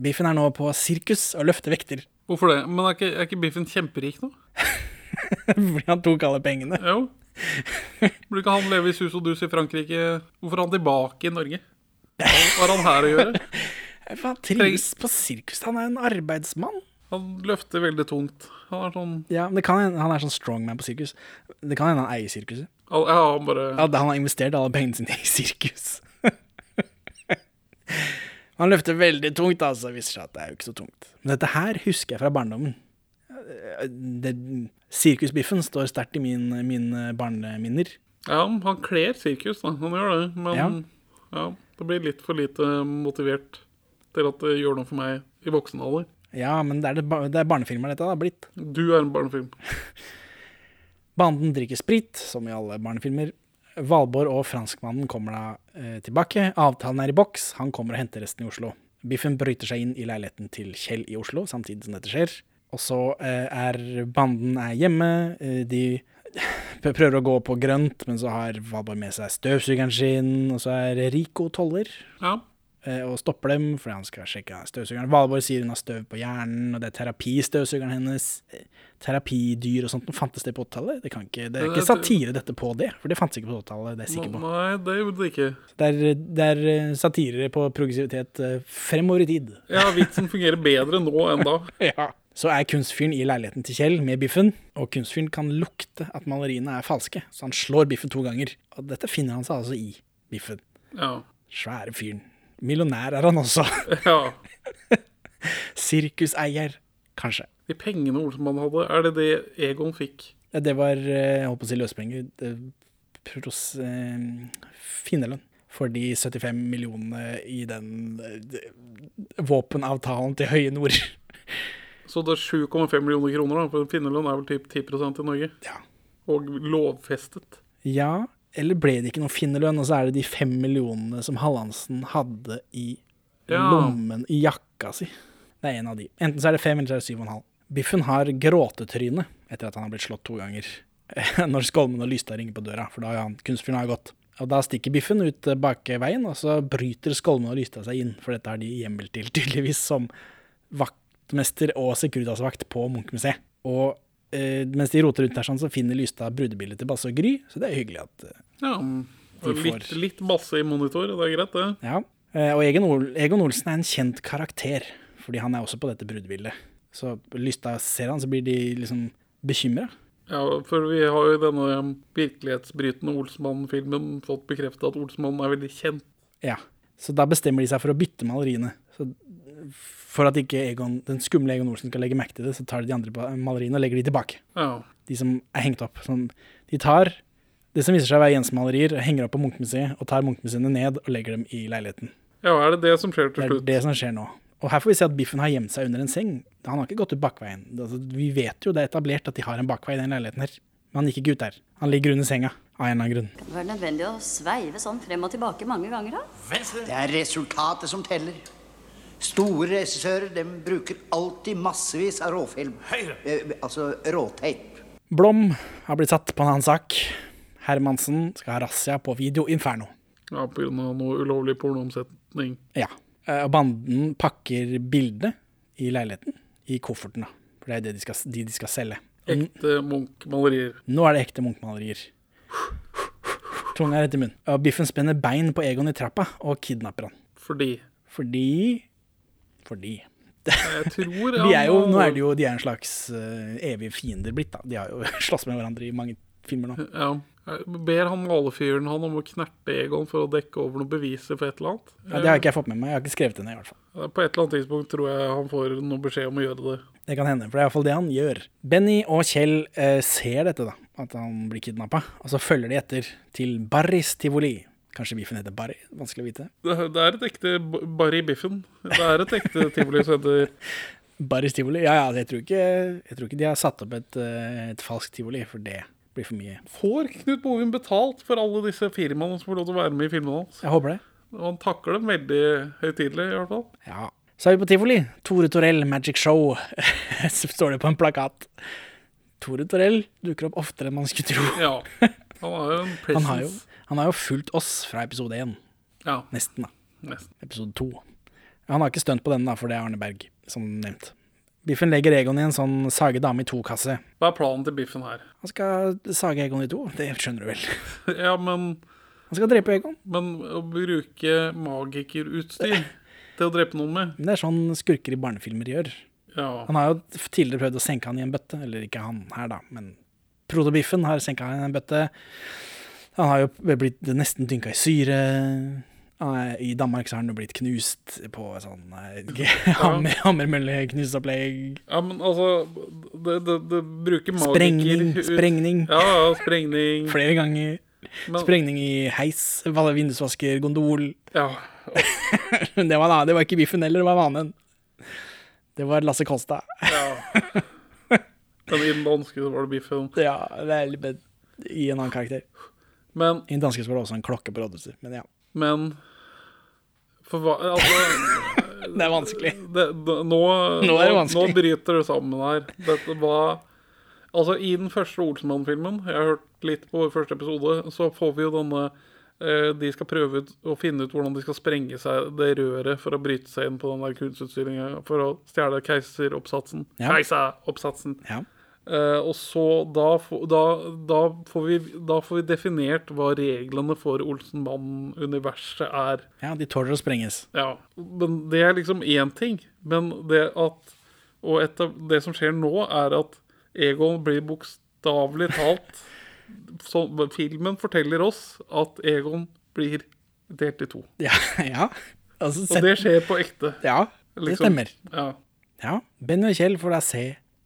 S1: Biffen er nå på sirkus og løfter vekter.
S2: Hvorfor det? Men er ikke, er ikke Biffen kjemperik nå?
S1: Fordi han tok alle pengene.
S2: Jo. Burde ikke han leve i sus og dus i Frankrike? Hvorfor er han tilbake i Norge? Hva har han her å gjøre?
S1: Han trives på sirkus. Han er en arbeidsmann.
S2: Han løfter veldig tungt. Han er sånn
S1: Ja, men det kan hende Han er sånn strongman på sirkus. Det kan hende han eier sirkuset.
S2: al- Ja, han bare
S1: Ja, Han har investert alle pengene sine i sirkus. han løfter veldig tungt, altså. Viser seg at det er jo ikke så tungt. Men dette her husker jeg fra barndommen. Det, Sirkusbiffen står sterkt i min, mine barneminner.
S2: Ja, han kler sirkus, da. Han gjør det. Men
S1: Ja.
S2: ja. det blir litt for lite motivert til at det gjør noe for meg i voksen alder.
S1: Ja, men det er, det, det er barnefilmer dette har blitt.
S2: Du er en barnefilm.
S1: Banden drikker sprit, som i alle barnefilmer. Valborg og franskmannen kommer da eh, tilbake. Avtalen er i boks. Han kommer og henter resten i Oslo. Biffen bryter seg inn i leiligheten til Kjell i Oslo samtidig som dette skjer. Og så eh, er banden er hjemme. Eh, de prøver å gå på grønt, men så har Valborg med seg støvsugeren sin. Og så er Rico toller
S2: Ja.
S1: Eh, og stopper dem fordi han skal sjekke støvsugeren. Valborg sier hun har støv på hjernen, og det er terapistøvsugeren hennes. Eh, Terapidyr og sånt, fantes det på 80-tallet? Det, kan ikke- det er ikke satire dette på det, for det fantes ikke på 80-tallet, det er jeg sikker på.
S2: Nei, det gjorde det ikke.
S1: Det er, det er eh, satire på progressivitet fremover i tid.
S2: Ja, vitsen fungerer bedre nå enn da.
S1: Ja. Så er kunstfyren i leiligheten til Kjell med biffen, og kunstfyren kan lukte at maleriene er falske, så han slår biffen to ganger. Og dette finner han seg altså i biffen.
S2: Ja.
S1: Svære fyren. Millionær er han også.
S2: ja.
S1: Sirkuseier, kanskje.
S2: De pengene Olsenmann hadde, er det det Egon fikk?
S1: Ja, Det var, eh, jeg holdt på å si løsepenger, pros, eh, finnerlønn for de 75 millionene i den eh, våpenavtalen til Høye Nord.
S2: Så det er 7,5 millioner kroner, da, for finnerlønn er vel typ 10% i Norge?
S1: Ja.
S2: Og lovfestet.
S1: Ja, eller ble det ikke noen finnerlønn, og så er det de fem millionene som Hallandsen hadde i
S2: Ja.
S1: lommen, i jakka si. Det er en av de. Enten så er det fem, eller så er det syv og en halv. Biffen har gråtetryne etter at han har blitt slått to ganger. Når Skolmen og Lystad ringer på døra, for da har han kunstfyren har gått. Og da stikker Biffen ut bak bakveien, og så bryter Skolmen og Lystad seg inn, for dette har de hjemmel til, tydeligvis, som vaktmester og sekuritasvakt på Munchmuseet. Og eh, mens de roter rundt der sånn, så finner Lystad brudebildet til Basse og Gry, så det er hyggelig at eh,
S2: Ja,
S1: De får-
S2: litt, litt basse i monitor, det er greit, det.
S1: Ja. Eh, og Egon, Ol Egon Olsen er en kjent karakter, fordi han er også på dette brudebildet. Så Lystad ser han, så blir de liksom bekymra.
S2: Ja, for vi har jo denne virkelighetsbrytende Olsmann-filmen fått bekreftet at Olsmann er veldig kjent.
S1: Ja. Så da bestemmer de seg for å bytte maleriene. Så for at ikke Egon, den skumle Egon Olsen skal legge merke til det, så tar de de andre maleriene og legger de tilbake.
S2: Oh.
S1: De som er hengt opp. Sånn, de tar det som viser seg å være Jensen-malerier, henger opp på Munchmuseet, og tar Munchmuseene ned og legger dem i leiligheten.
S2: ja, er det det som skjer
S1: Det
S2: til
S1: er
S2: slutt?
S1: det som skjer nå. Og her får vi se at Biffen har gjemt seg under en seng. Han har ikke gått ut bakveien. Altså, vi vet jo det er etablert at de har en bakvei i den leiligheten her. Men han gikk ikke ut der. Han ligger under senga, av en eller annen grunn.
S10: Kan det være nødvendig å sveive sånn frem og tilbake mange ganger, da?
S7: Det er resultatet som teller. Store regissører de bruker alltid massevis av råfilm. Eh, altså råteip.
S1: Blom har blitt satt på en annen sak. Hermansen skal ha razzia på Video Inferno.
S2: Ja, av noe ulovlig pornoomsetning.
S1: Ja. Eh, Og banden pakker bildene i leiligheten i kofferten, da. For det er det de skal, de de skal selge.
S2: Ekte Munch-malerier.
S1: Nå er det ekte Munch-malerier. Tunga rett i munnen. Og Biffen spenner bein på Egon i trappa og kidnapper han.
S2: Fordi
S1: Fordi Fordi
S2: tror
S1: de er jo, Nå er de jo de er en slags uh, evige fiender blitt, da. De har jo slåss med hverandre i mange filmer nå.
S2: Ja. Ber han malefyren han om å knerte Egon for å dekke over noen beviser for et eller annet.
S1: Ja, det har ikke jeg fått med meg. Jeg har ikke skrevet det ned, i hvert fall.
S2: På et eller annet tidspunkt tror jeg han får noen beskjed om å gjøre det.
S1: Det kan hende, for det er iallfall det han gjør. Benny og Kjell eh, ser dette, da, at han blir kidnappa, og så følger de etter til Barris tivoli. Kanskje Biffen heter Barry? Vanskelig å vite.
S2: Det det er et ekte Barry Biffen. Det er et ekte tivoli som heter
S1: Barrys tivoli? Ja, ja, jeg tror ikke, jeg tror ikke de har satt opp et, eh, et falskt tivoli, for det blir for mye.
S2: Får Knut Bovim betalt for alle disse firmaene som får lov til å være med i filmene hans?
S1: Jeg håper det.
S2: Og han takler dem veldig høytidelig, i hvert fall.
S1: Ja. Så er vi på tivoli. Tore Torell Magic Show, så står det på en plakat. Tore Torell dukker opp oftere enn man skulle tro.
S2: Ja. Han har jo en presence.
S1: Han har jo, fulgt oss fra episode én.
S2: Ja.
S1: Nesten, da.
S2: Nesten.
S1: Episode to. Han har ikke stunt på den, da, for det er Arne Berg, som nevnt. Biffen legger Egon i en sånn sage dame i to-kasse.
S2: Hva er planen til Biffen her?
S1: Han skal sage Egon i to, det skjønner du vel.
S2: Ja, men
S1: Han skal drepe Egon.
S2: Men å bruke magikerutstyr til å drepe noen med
S1: det er sånn skurker i barnefilmer gjør.
S2: Ja.
S1: Han har jo tidligere prøvd å senke han i en bøtte, eller ikke han her, da, men Protobiffen har senka han i en bøtte. Han har jo blitt nesten dynka i syre. I Danmark så har han jo blitt knust på sånn eh, hammer, hammermølle-knusopplegg.
S2: ja, men altså Det, det, det bruker magiker
S1: Sprengning, sprengning.
S2: Ja, ja, sprengning.
S1: Flere ganger.
S2: Men-
S1: Sprengning i heis, vindusvasker, gondol.
S2: Ja.
S1: Men det var, det var ikke Biffen heller, det var vanen. Det var Lasse Kolstad.
S2: ja. Men i den danske var det Biffen.
S1: Ja, veldig bed i en annen karakter.
S2: Men
S1: I den danske så var det også en klokke på rådhuset, men ja.
S2: Men For hva Altså
S1: Det er vanskelig.
S2: det, det, nå,
S1: Nå er det vanskelig.
S2: Nå bryter det sammen her. Dette var Altså, i den første Olsenmann-filmen, jeg har hørt litt på vår første episode, så får vi jo denne eh, De skal prøve ut å finne ut hvordan de skal sprenge seg det røret for å bryte seg inn på den der kunstutstillinga for å stjele keiseroppsatsen.
S1: Ja.
S2: Keiseroppsatsen.
S1: Ja.
S2: Eh, og så da, da, da, får vi, da får vi definert hva reglene for Olsenmann-universet er.
S1: ja, de tåler å sprenges.
S2: Ja, men det er liksom én ting. Men det at Og et av det som skjer nå, er at Egon blir bokstavelig talt så, Filmen forteller oss at Egon blir delt i to.
S1: Ja, ja. Altså,
S2: Og det skjer på ekte.
S1: Ja, det
S2: Liksom.
S1: stemmer.
S2: Ja.
S1: Ja, Benny og Kjell får da se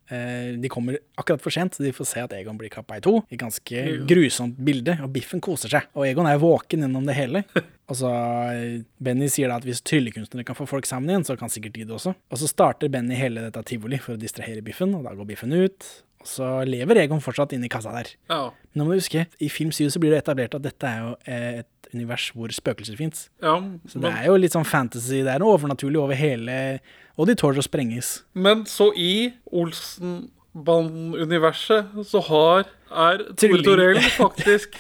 S1: De kommer akkurat for sent, så de får se at Egon blir kappa i to. Et ganske grusomt bilde, og Biffen koser seg. Og Egon er våken gjennom det hele. Og så eh, Benny sier da at hvis tryllekunstnere kan få folk sammen igjen, så kan sikkert de det også. Og så starter Benny hele dette tivoli for å distrahere Biffen, og da går Biffen ut. Og så lever Egon fortsatt inni kassa der.
S2: Ja.
S1: Nå må du huske, i film 7 så blir det etablert at dette er jo eh, et univers hvor spøkelser fins.
S2: ja
S1: Så det er jo litt sånn fantasy, det er noe overnaturlig over hele Og de tåler å sprenges.
S2: men så i Olsenband-universet så har er Tore Torell faktisk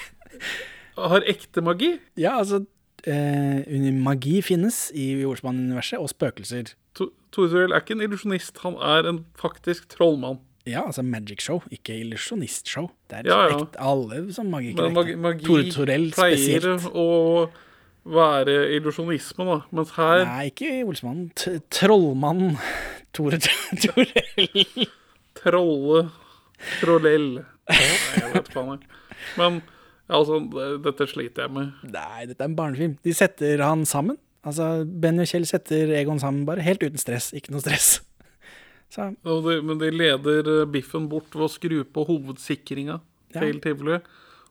S2: har ekte magi?
S1: Ja, altså eh, Magi finnes i Jordsmann-universet, og spøkelser.
S2: To- Tore Torell er ikke en illusjonist, han er en faktisk trollmann.
S1: Ja, altså Magic Show, ikke illusjonistshow. Det er
S2: Ja, ja.
S1: ekte, alle som magikere.
S2: Magi, magi
S1: Tore Torell
S2: pleier
S1: spesielt.
S2: å være illusjonisme, da. Mens her
S1: Nei, ikke Olsmann. T Trollmann Tore Torell.
S2: Trolle Trollell. Jeg vet faen jeg. Men altså, dette sliter jeg med.
S1: Nei, dette er en barnefilm. De setter han sammen. Altså, Benny og Kjell setter Egon sammen, bare helt uten stress. Ikke noe stress. Så
S2: men de leder eh, biffen bort ved å skru på hovedsikringa
S1: Ja.
S2: til.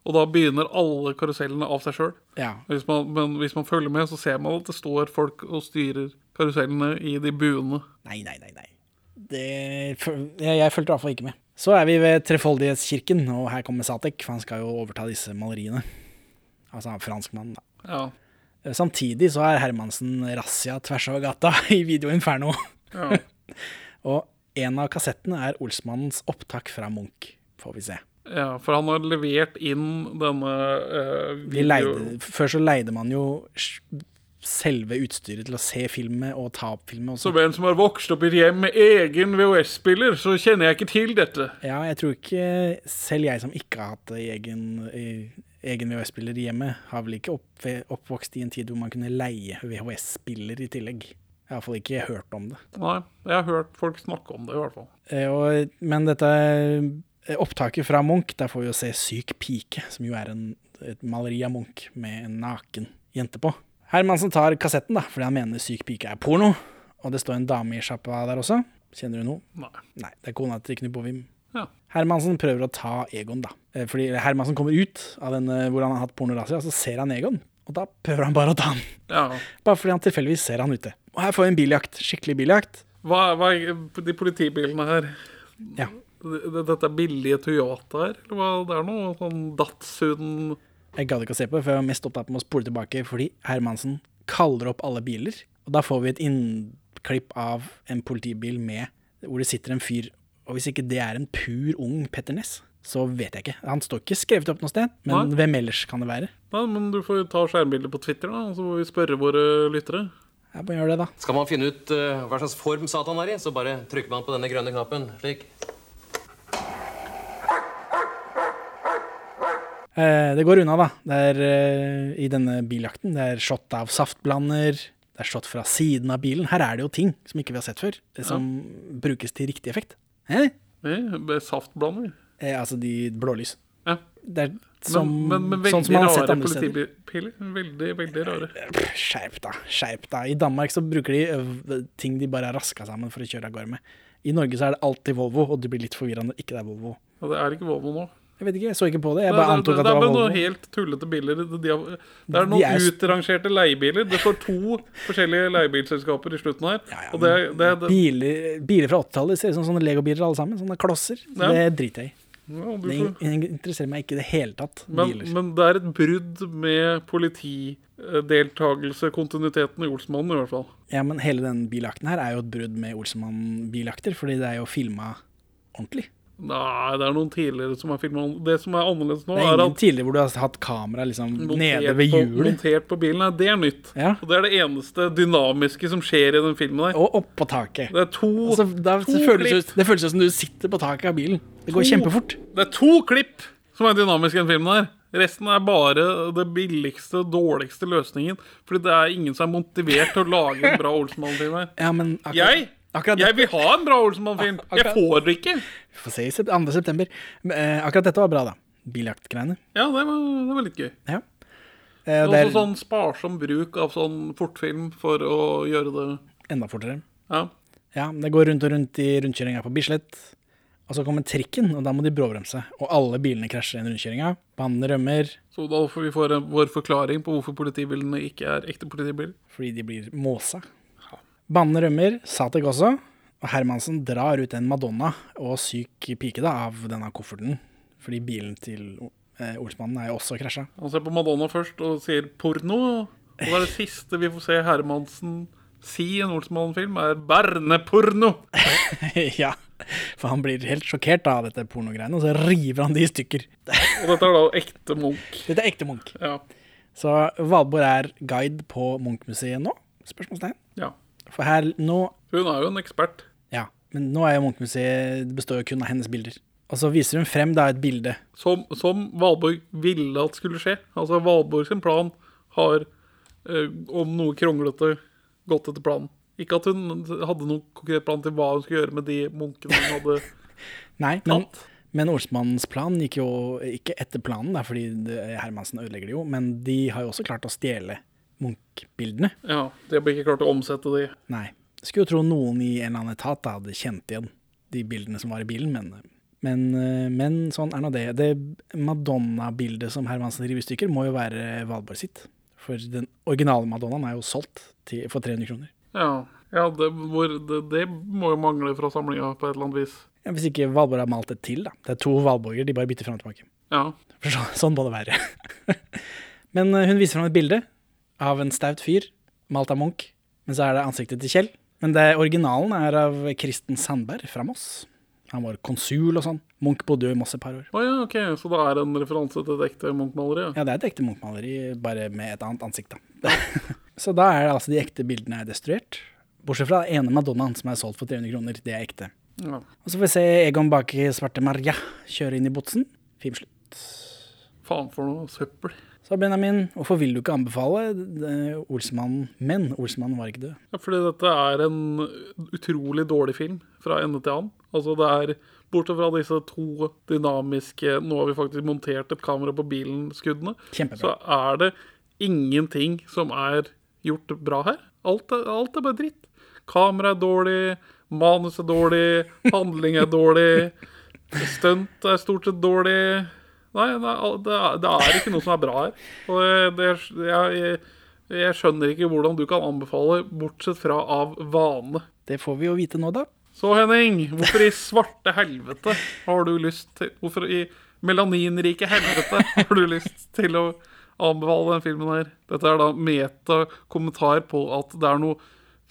S2: Og da begynner alle karusellene av seg sjøl.
S1: Ja.
S2: Men hvis man følger med, så ser man at det står folk og styrer karusellene i de buene.
S1: Nei, nei, nei. nei. Det, jeg, jeg fulgte i hvert fall ikke med. Så er vi ved Trefoldighetskirken, og her kommer Satek, for han skal jo overta disse maleriene. Altså franskmannen, da.
S2: Ja.
S1: Samtidig så er Hermansen razzia tvers over gata i Video Inferno.
S2: Ja.
S1: og en av kassettene er Olsmannens opptak fra Munch, får vi se.
S2: ja, for han har levert inn denne videoen.
S1: De leide, før så leide man jo selve utstyret til å se filmet og ta opp filmet.
S2: Som en som har vokst opp i et hjem med egen VHS-spiller, så kjenner jeg ikke til dette.
S1: Ja, jeg tror ikke Selv jeg som ikke har hatt egen, egen VHS-spiller i hjemmet, har vel ikke opp, oppvokst i en tid hvor man kunne leie VHS-spiller i tillegg. Jeg har iallfall ikke hørt om det.
S2: Nei, jeg har hørt folk snakke om det, i hvert fall.
S1: Eh, Og, men dette eh, opptaket fra Munch, der får vi jo se Syk pike, som jo er en, et maleri av Munch med en naken jente på. Hermansen tar kassetten, da, fordi han mener Syk pike er porno. Og det står en dame i sjappa der også. Kjenner du noe?
S2: Nei.
S1: Nei, det er kona til Knut Bovim.
S2: Ja.
S1: Hermansen prøver å ta Egon, da. Eh, Fordi Hermansen kommer ut av denne hvor han har hatt pornorazzia, og så ser han Egon. Og da prøver han bare å ta han.
S2: Ja.
S1: Bare fordi han tilfeldigvis ser han ute. Og her får vi en biljakt. Skikkelig biljakt.
S2: Hva, hva er de politibilene her?
S1: Ja.
S2: Det- det- Dette er billige Toyotaer? Eller hva? Det er noe sånn Datsun
S1: Jeg gadd ikke å se på for jeg var mest opptatt med å spole tilbake fordi Hermansen kaller opp alle biler. Og da får vi et innklipp av en politibil med hvor det sitter en fyr. Og hvis ikke det er en pur ung Petter Ness, så vet jeg ikke. Han står ikke skrevet opp noe sted, men
S2: Nei.
S1: hvem ellers kan det være?
S2: Nei, men du får jo ta skjermbildet på Twitter, da, så må vi spørre våre lyttere.
S1: Jeg må gjøre det, da.
S9: Skal man finne ut uh, hva slags form Satan er i, så bare trykker man på denne grønne knappen. Slik.
S1: Eh, det går unna, da. Det er eh, i denne biljakten. Det er shot av saftblander. Det er shot fra siden av bilen. Her er det jo ting som ikke vi har sett før, det som brukes til riktig effekt. Eh?
S2: Eh, saftblander.
S1: Eh, altså de blålys.
S2: Ja.
S1: Det er som,
S2: men, men, men
S1: sånn som man har sett andre steder.
S2: Veldig, veldig rare.
S1: Skjerp deg, skjerp deg. I Danmark så bruker de ting de bare har raska sammen for å kjøre av gårde med. I Norge så er det alltid Volvo, og det blir litt forvirrende når ikke det er Volvo.
S2: Og det er ikke Volvo nå.
S1: Jeg vet ikke, jeg så ikke på det. Jeg bare
S2: det,
S1: antok
S2: det,
S1: at
S2: det
S1: det
S2: er
S1: var
S2: bare
S1: Volvo.
S2: noen helt tullete biler. De har, det er
S1: De
S2: noen
S1: er
S2: utrangerte leiebiler. Det står to forskjellige leiebilselskaper i slutten her. det, det,
S1: Biler, biler fra 80-tallet ser ut som sånne legobiler alle sammen. Sånne klosser.
S2: Ja.
S1: Det driter jeg i.
S2: Ja,
S1: Det in- interesserer meg ikke i det hele tatt.
S2: men, men det er et brudd med politideltagelse, kontinuiteten i Olsmannen i hvert fall.
S1: Ja, men hele den bilakten her er jo et brudd med Olsmann-bilakter, fordi det er jo filma ordentlig.
S2: Nei, det er noen tidligere som er filma Det som er annerledes nå,
S1: Det er
S2: er
S1: ingen
S2: at
S1: tidligere hvor du har hatt kamera liksom nede ved hjulet.
S2: montert på bilen. Nei, det er nytt.
S1: Ja.
S2: Og det er det eneste dynamiske som skjer i den filmen der.
S1: Og oppå taket.
S2: Det er to,
S1: Altså, da,
S2: to
S1: det, føles ut, det føles ut som du sitter på taket av bilen. Det går
S2: To-
S1: kjempefort.
S2: Det er to klipp som er dynamiske i den filmen der. Resten er bare det billigste, dårligste løsningen. Fordi det er ingen som er motivert til å lage en bra Olsenmann-film her.
S1: Ja, men akkurat,
S2: Jeg?
S1: akkurat
S2: Jeg vil ha en bra Olsenmann-film. Jeg får det ikke.
S1: Vi får se i 2. september. Eh, akkurat dette var bra, da. Biljaktgreiene.
S2: Ja, det var, det var litt gøy.
S1: Ja. Eh, og
S2: også sånn sparsom bruk av sånn fortfilm for å gjøre det
S1: enda fortere.
S2: Ja.
S1: Ja, det går rundt og rundt i rundkjøringa på Bislett. Og så kommer trikken, og da må de bråbremse. Og alle bilene krasjer i den rundkjøringa. Bannene rømmer
S2: Så da får vi får vår forklaring på hvorfor politibilene ikke er ekte politibiler.
S1: fordi de blir måsa. Bannene rømmer, Satek også. Og Hermansen drar ut en Madonna og syk pike da, av denne kofferten. Fordi bilen til eh, Olsmannen er jo også krasja.
S2: Han ser på Madonna først og sier porno. Og det er det siste vi får se Hermansen si i en Olsmannen-film er barneporno.
S1: ja. For han blir helt sjokkert av dette pornogreiene, og så river han de i stykker.
S2: Og dette er da ekte Munch.
S1: Dette er ekte Munch.
S2: Ja.
S1: Så Valborg er guide på Munch-museet nå? Spørsmålstegn.
S2: ja.
S1: For her nå
S2: Hun er jo en ekspert.
S1: Men nå er jo Munch-museet Det består jo kun av hennes bilder. Og så viser hun frem da et bilde.
S2: Som, som Valborg ville at skulle skje. Altså Valborg sin plan har, eh, om noe kronglete, gått etter planen. Ikke at hun hadde noen konkret plan til hva hun skulle gjøre med de munkene hun hadde
S1: Nei, men, men ordsmannens plan gikk jo ikke etter planen, da, fordi det, Hermansen ødelegger det jo, men de har jo også klart å stjele Munch-bildene.
S2: Ja, de har ikke klart å omsette de.
S1: Nei. Skulle jo tro noen i en eller annen etat da hadde kjent igjen de bildene som var i bilen, men, men, eh, men sånn er nå det. Det Madonna-bildet som Hermansen river i stykker, må jo være Valborg sitt. For den originale Madonnaen er jo solgt til, for 300 kroner.
S2: Ja, ja det, hvor, det, det må jo mangle fra samlinga på et eller annet vis.
S1: Ja, hvis ikke Valborg har malt det til, da. Det er to Valborger, de bare bytter fram og tilbake.
S2: Ja.
S1: For så, sånn må det være. Men eh, hun viser fram et bilde av en staut fyr, malt av Munch. Men så er det ansiktet til Kjell. Men det originalen er av Kristen Sandberg fra Moss. Han var konsul og sånn. Munch bodde jo i Moss et par år.
S2: Oh, ja, ok, Så det er en referanse til et ekte Munch-maleri? Ja.
S1: Ja, det er et ekte Munch-maleri, bare med et annet ansikt, da. så da er det altså de ekte bildene er destruert. Bortsett fra den ene Madonnaen som er solgt for 300 kroner. Det er ekte.
S2: Ja.
S1: Og så får vi se Egon bak Svarte Maria kjøre inn i botsen. Filmslutt.
S2: Faen for noe søppel.
S1: Så Benjamin, hvorfor vil du ikke anbefale Olsemannen? Men Olsemannen var ikke død.
S2: Ja, fordi dette er en utrolig dårlig film fra ende til annen. Altså det er, Bortsett fra disse to dynamiske Nå har vi faktisk montert et kamera på bilen-skuddene. Så er det ingenting som er gjort bra her. Alt er, alt er bare dritt. Kamera er dårlig, manus er dårlig, handling er dårlig, stunt er stort sett dårlig. Nei, det det er, ikke noe som er bra her. Og det, jeg, jeg skjønner ikke hvordan du kan anbefale, bortsett fra av vane.
S1: Det får vi jo vite nå, da.
S2: Så Henning, hvorfor i svarte helvete har du lyst til Hvorfor i melaninrike helvete har du lyst til å anbefale den filmen her? Dette er da meta-kommentar på at det er noe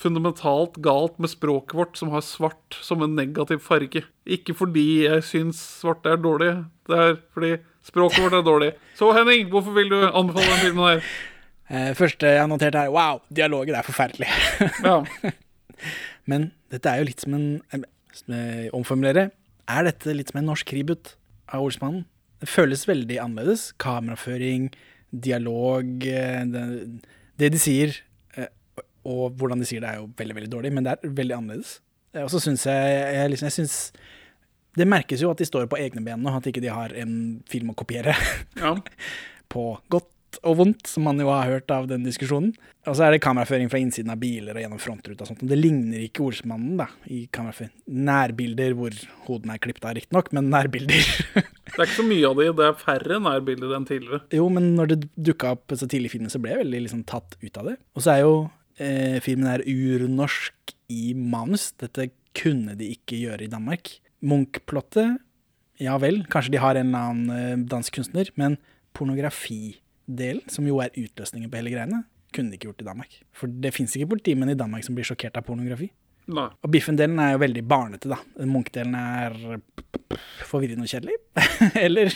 S2: fundamentalt galt med språket vårt som har svart som en negativ farge. Ikke fordi jeg syns svarte er dårlig, det er fordi språket vårt er dårlig. Så Henning, hvorfor vil du anbefale den filmen her?
S1: Eh, første jeg har notert er wow, dialogen er forferdelig.
S2: Ja.
S1: Men dette er jo litt som en eh, Omformulere. Er dette litt som en norsk reboot av Olsmannen? Det føles veldig annerledes. Kameraføring, dialog eh, Det, det de sier, og hvordan de sier det, er jo veldig veldig dårlig, men det er veldig annerledes. Eh, Og så syns jeg, jeg, liksom, jeg synes, Det merkes jo at de står på egne ben nå, at ikke de har en film å kopiere.
S2: Ja.
S1: på godt og vondt, som man jo har hørt av den diskusjonen. Og så er det kameraføring fra innsiden av biler og gjennom frontruta og sånt. Og det ligner ikke Olsmannen da, i kameraføring. Nærbilder hvor hodene er klippet av, riktignok, men nærbilder.
S2: Det er ikke så mye av de, det er færre nærbilder enn tidligere.
S1: jo, men når det dukka opp så tidlig i filmen, så ble jeg veldig liksom tatt ut av det. Og så er jo eh, filmen er urnorsk i manus. Dette kunne de ikke gjøre i Danmark. Munch-plottet, ja vel, kanskje de har en eller annen eh, dansk kunstner, men pornografidelen, som jo er utløsningen på hele greiene, kunne de ikke gjort i Danmark. For det fins ikke politimenn i Danmark som blir sjokkert av pornografi.
S2: Nei.
S1: Og Biffen-delen er jo veldig barnete, da. Munch-delen er forvirrende og kjedelig. eller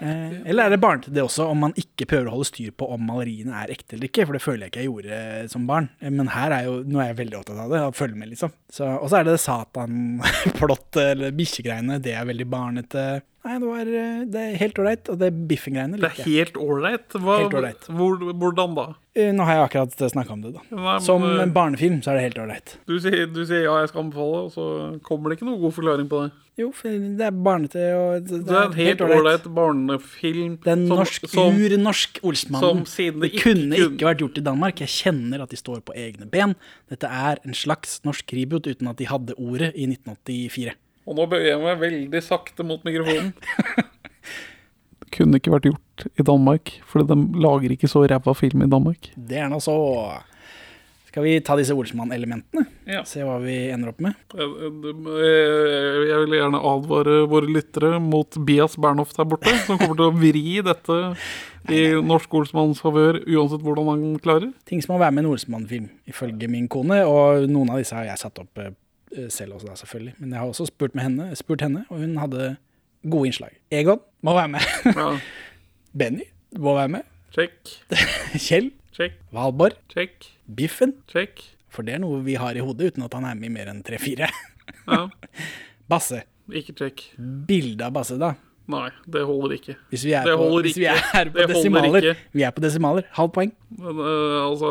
S1: eh, Eller er det barnete det også, om man ikke prøver å holde styr på om maleriene er ekte eller ikke? For det føler jeg ikke jeg gjorde eh, som barn. Eh, Men her er jo, nå er jeg veldig opptatt av det, og følge med, liksom. Så, og så er det det satanplottet, eller bikkjegreiene. Det er veldig barnete. Nei, det, var, det er helt ålreit, og det Biffen-greiene
S2: er
S1: liker jeg.
S2: helt er
S1: Helt ålreit.
S2: Hvor, hvordan da?
S1: Eh, Nå har jeg akkurat snakka om det, da.
S2: Nei, men,
S1: Som en barnefilm så er det helt ålreit.
S2: Du du sier ja, jeg skal anbefale, og så kommer det ikke noe god forklaring på det.
S1: Jo, for det er barnete og det,
S2: Det er en helt ålreit barnefilm.
S1: Det er
S2: som-
S1: norsk,
S2: som-
S1: urnorsk Olsmannen.
S2: som siden
S1: det
S2: det ikke
S1: kunne
S2: kun-
S1: ikke vært gjort i Danmark. Jeg kjenner at de står på egne ben. Dette er en slags norsk reboot uten at de hadde ordet i 1984.
S2: Og nå bøyer jeg meg veldig sakte mot mikrofonen. Kunne ikke vært gjort i Danmark, for de lager ikke så ræva film i Danmark.
S1: Det er nå så. Skal vi ta disse Olsmann-elementene?
S2: Ja.
S1: Se hva vi ender opp med?
S2: Jeg, vil gjerne advare våre lyttere mot Bias Bernhoft her borte, som kommer til å vri dette i norsk Olsmanns favør, uansett hvordan han klarer.
S1: Ting som må være med i en Olsmann-film, ifølge min kone. Og noen av disse har jeg satt opp eh, selv også, da, selvfølgelig. Men jeg har også spurt, med henne, spurt henne, og hun hadde gode innslag. Egon må være med.
S2: Ja.
S1: Benny må være med.
S2: Check.
S1: Kjell.
S2: Check.
S1: Valborg.
S2: Check.
S1: Biffen.
S2: Check.
S1: For det er noe vi har i hodet, uten at han er med i mer enn tre-fire.
S2: Ja.
S1: Basse.
S2: Ikke check.
S1: Bilde av Basse, da.
S2: Nei, det holder ikke.
S1: Hvis vi er,
S2: det
S1: på, hvis vi er på desimaler. Vi er på desimaler. Halvt poeng.
S2: Men uh, altså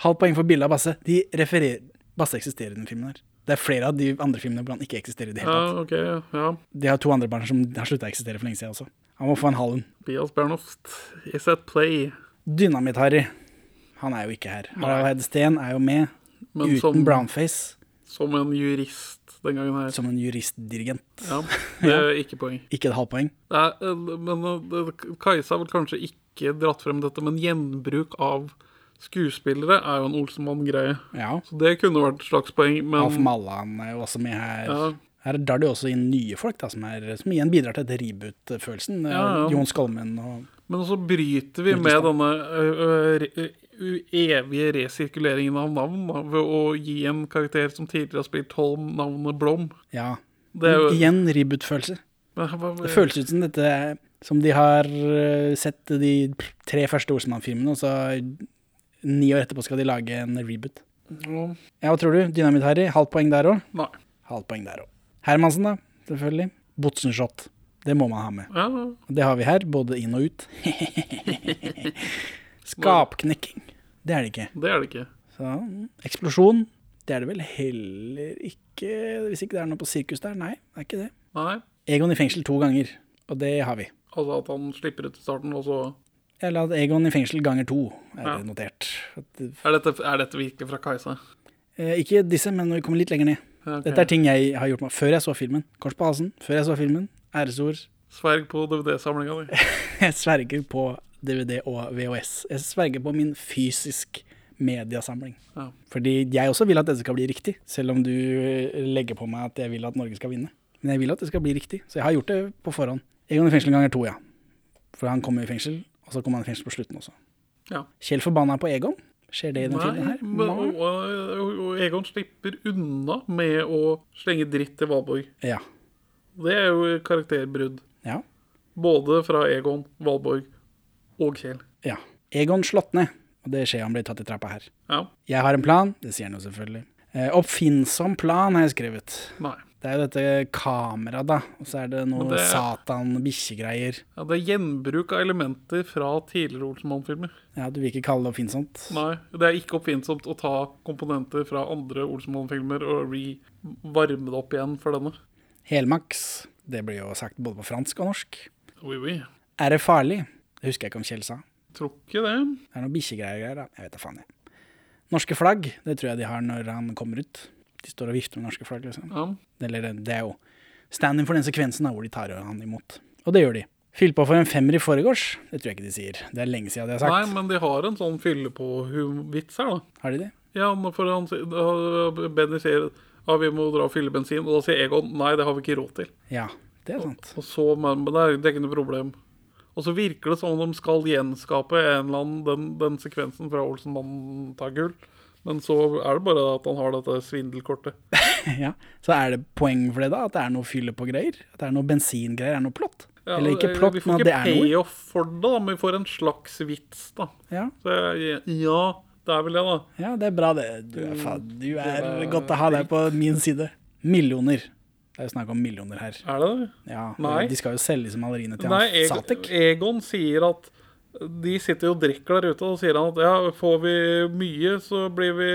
S1: Halvt poeng for bildet av Basse. De refererer Basse eksisterer i den filmen her. Det er flere av de andre filmene hvor han ikke eksisterer i det hele tatt.
S2: Ja,
S1: okay,
S2: OK. Ja.
S1: De har to andre barn som har slutta å eksistere for lenge siden også. Han må få en halv en.
S2: Bias Bernhoft is at play.
S1: Dynamitt-Harry. Han er jo ikke her. Harald Hedsten er jo med,
S2: Men
S1: uten
S2: som-
S1: brownface,
S2: Som en jurist den gangen her.
S1: som en juristdirigent.
S2: Ja, det er ikke poeng.
S1: Ikke et halvt poeng.
S2: Det er, øh, men øh, Kajsa har vel kanskje ikke dratt frem dette, men gjenbruk av skuespillere er jo en Olsenmann-greie.
S1: Ja.
S2: Så det kunne vært et slags poeng, men
S1: Alf Mallan er jo også med her.
S2: Ja.
S1: Her drar det jo også inn nye folk, da, som, er, som igjen bidrar til dette reboot-følelsen.
S2: Ja, ja.
S1: Jon Skolmen og
S2: Men så bryter vi med denne ø, evige resirkuleringen av navn da, ved å gi en karakter som tidligere har spilt Holm, navnet Blom.
S1: Ja.
S2: Det er jo-
S1: Igjen reboot-følelse. Det føles ut som dette som de har eh, sett de tre første Olsenmann-filmene, og så ni år etterpå skal de lage en reboot.
S2: Ja.
S1: Ja, hva tror du? Dynamitt-Harry? Halvt poeng der òg?
S2: Nei.
S1: Halvt poeng der òg. Hermansen, da. Selvfølgelig. Botsenshot. Det må man ha med.
S2: Ja,
S1: Det har vi her, både inn og ut. Skapknekking. Det er det ikke.
S2: det er det ikke.
S1: Så, eksplosjon. Det er det vel heller ikke, hvis ikke det er noe på sirkus der. Nei, det er ikke det.
S2: Nei.
S1: Egon i fengsel to ganger, og det har vi.
S2: Altså at han slipper ut i starten, og så
S1: Eller at Egon i fengsel ganger to er
S2: Ja.
S1: det notert. At,
S2: Er dette, er dette virke fra Kajsa?
S1: eh, ikke disse, men når vi kommer litt lenger ned.
S2: Okay.
S1: Dette er ting jeg har gjort meg før jeg så filmen. Kors på halsen, før jeg så filmen. Æresord.
S2: Sverg på DVD-samlinga di.
S1: Jeg sverger på DVD og VHS. Jeg sverger på min fysisk mediasamling.
S2: Ja.
S1: Fordi jeg også vil at dette skal bli riktig, selv om du eh, legger på meg at jeg vil at Norge skal vinne. Men jeg vil at det skal bli riktig, så jeg har gjort det på forhånd. Egon i fengsel ganger to, ja. For han kommer i fengsel, og så kommer han kanskje på slutten også.
S2: Ja.
S1: Kjell forbanna på Egon. Skjer det i denne filmen her?
S2: men, og, og, og Egon slipper unna med å slenge dritt til Valborg.
S1: Ja.
S2: Det er jo karakterbrudd.
S1: Ja.
S2: Både fra Egon, Valborg og Kjell.
S1: ja. Egon slått ned, og det skjer han blir tatt i trappa her.
S2: Ja.
S1: Jeg har en plan, det sier han jo selvfølgelig. Eh, oppfinnsom plan har jeg skrevet.
S2: Nei.
S1: Det er jo dette kameraet, da, og så er det noe
S2: det-
S1: satan-bikkjegreier.
S2: Ja, det er gjenbruk av elementer fra tidligere Olsenmann-filmer.
S1: Ja, du vil ikke kalle det oppfinnsomt?
S2: Nei, det er ikke oppfinnsomt å ta komponenter fra andre Olsenmann-filmer og re-varme det opp igjen for denne.
S1: Helmaks, det blir jo sagt både på fransk og norsk.
S2: Oui, oui.
S1: Er det farlig? Det husker jeg ikke om Kjell sa.
S2: Tror ikke det.
S1: Det er noe bikkjegreier der, da. Jeg vet da faen, jeg. Norske flagg, det tror jeg de har når han kommer ut. De står og vifter med norske flagg, liksom.
S2: Ja.
S1: Eller det, er jo stand-in for den sekvensen da, hvor de tar han imot. Og det gjør de. Fyll på for en femmer i forgårs. Det tror jeg ikke de sier. Det er lenge siden de har sagt.
S2: Nei, men de har en sånn fylle på vits her, da.
S1: Har de det?
S2: Ja, for han, Benny sier ja, vi må dra og fylle bensin, og da sier Egon nei, det har vi ikke råd til.
S1: Ja, det er sant.
S2: Og så, men, men det, er, det er ikke noe problem. Og så virker det som om de skal gjenskape en eller annen den, den sekvensen fra Olsenmannen tar gull. Men så er det bare at han har dette svindelkortet.
S1: ja. Så er det poeng for det, da? At det er noe fylle på greier? At det er noe bensingreier? Er noe plott?
S2: Ja,
S1: Eller ikke plott, men at det er noe?
S2: Vi får ikke payoff for det, da, men vi får en slags vits, da.
S1: Ja.
S2: Så ja, det er vel det, da.
S1: Ja, det er bra, det. Du er, faen, du er
S2: Det er
S1: godt å ha deg på min side. Millioner. Det er jo snakk om millioner her.
S2: Er det det?
S1: Ja,
S2: Nei.
S1: De skal jo selge disse maleriene til
S2: Nei,
S1: han Satek.
S2: Egon sier at de sitter jo og drikker der ute, og sier han at ja, får vi mye, så blir vi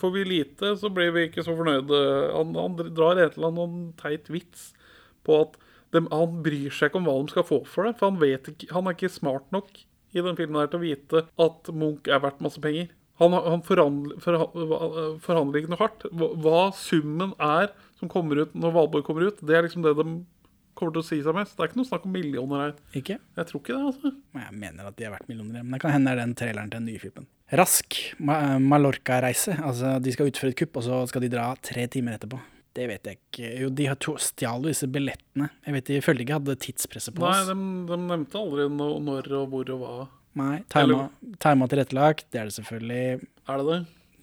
S2: Får vi lite, så blir vi ikke så fornøyde. Han, han drar et eller annet teit vits på at de, han bryr seg ikke om hva de skal få for det, for han ikke Han er ikke smart nok i den filmen her til å vite at Munch er verdt masse penger. Han, han forhandler, forha- forhandler ikke noe hardt. Hva, hva summen er som kommer ut når Valborg kommer ut, det er liksom det de kommer til å si seg mest. Det er ikke noe snakk om millioner her.
S1: Ikke?
S2: Jeg tror ikke det, altså.
S1: Men Jeg mener at de har vært millioner, men det kan hende det er den traileren til den nye filmen. Rask Ma Mallorca-reise. Altså, de skal utføre et kupp, og så skal de dra tre timer etterpå. Det vet jeg ikke. Jo, de har stjal jo disse billettene. Jeg vet De følte ikke hadde tidspresset på
S2: Nei,
S1: oss.
S2: de, de nevnte aldri no, når og hvor og hva.
S1: Nei, Time og tilrettelagt, det er det selvfølgelig.
S2: Er det det?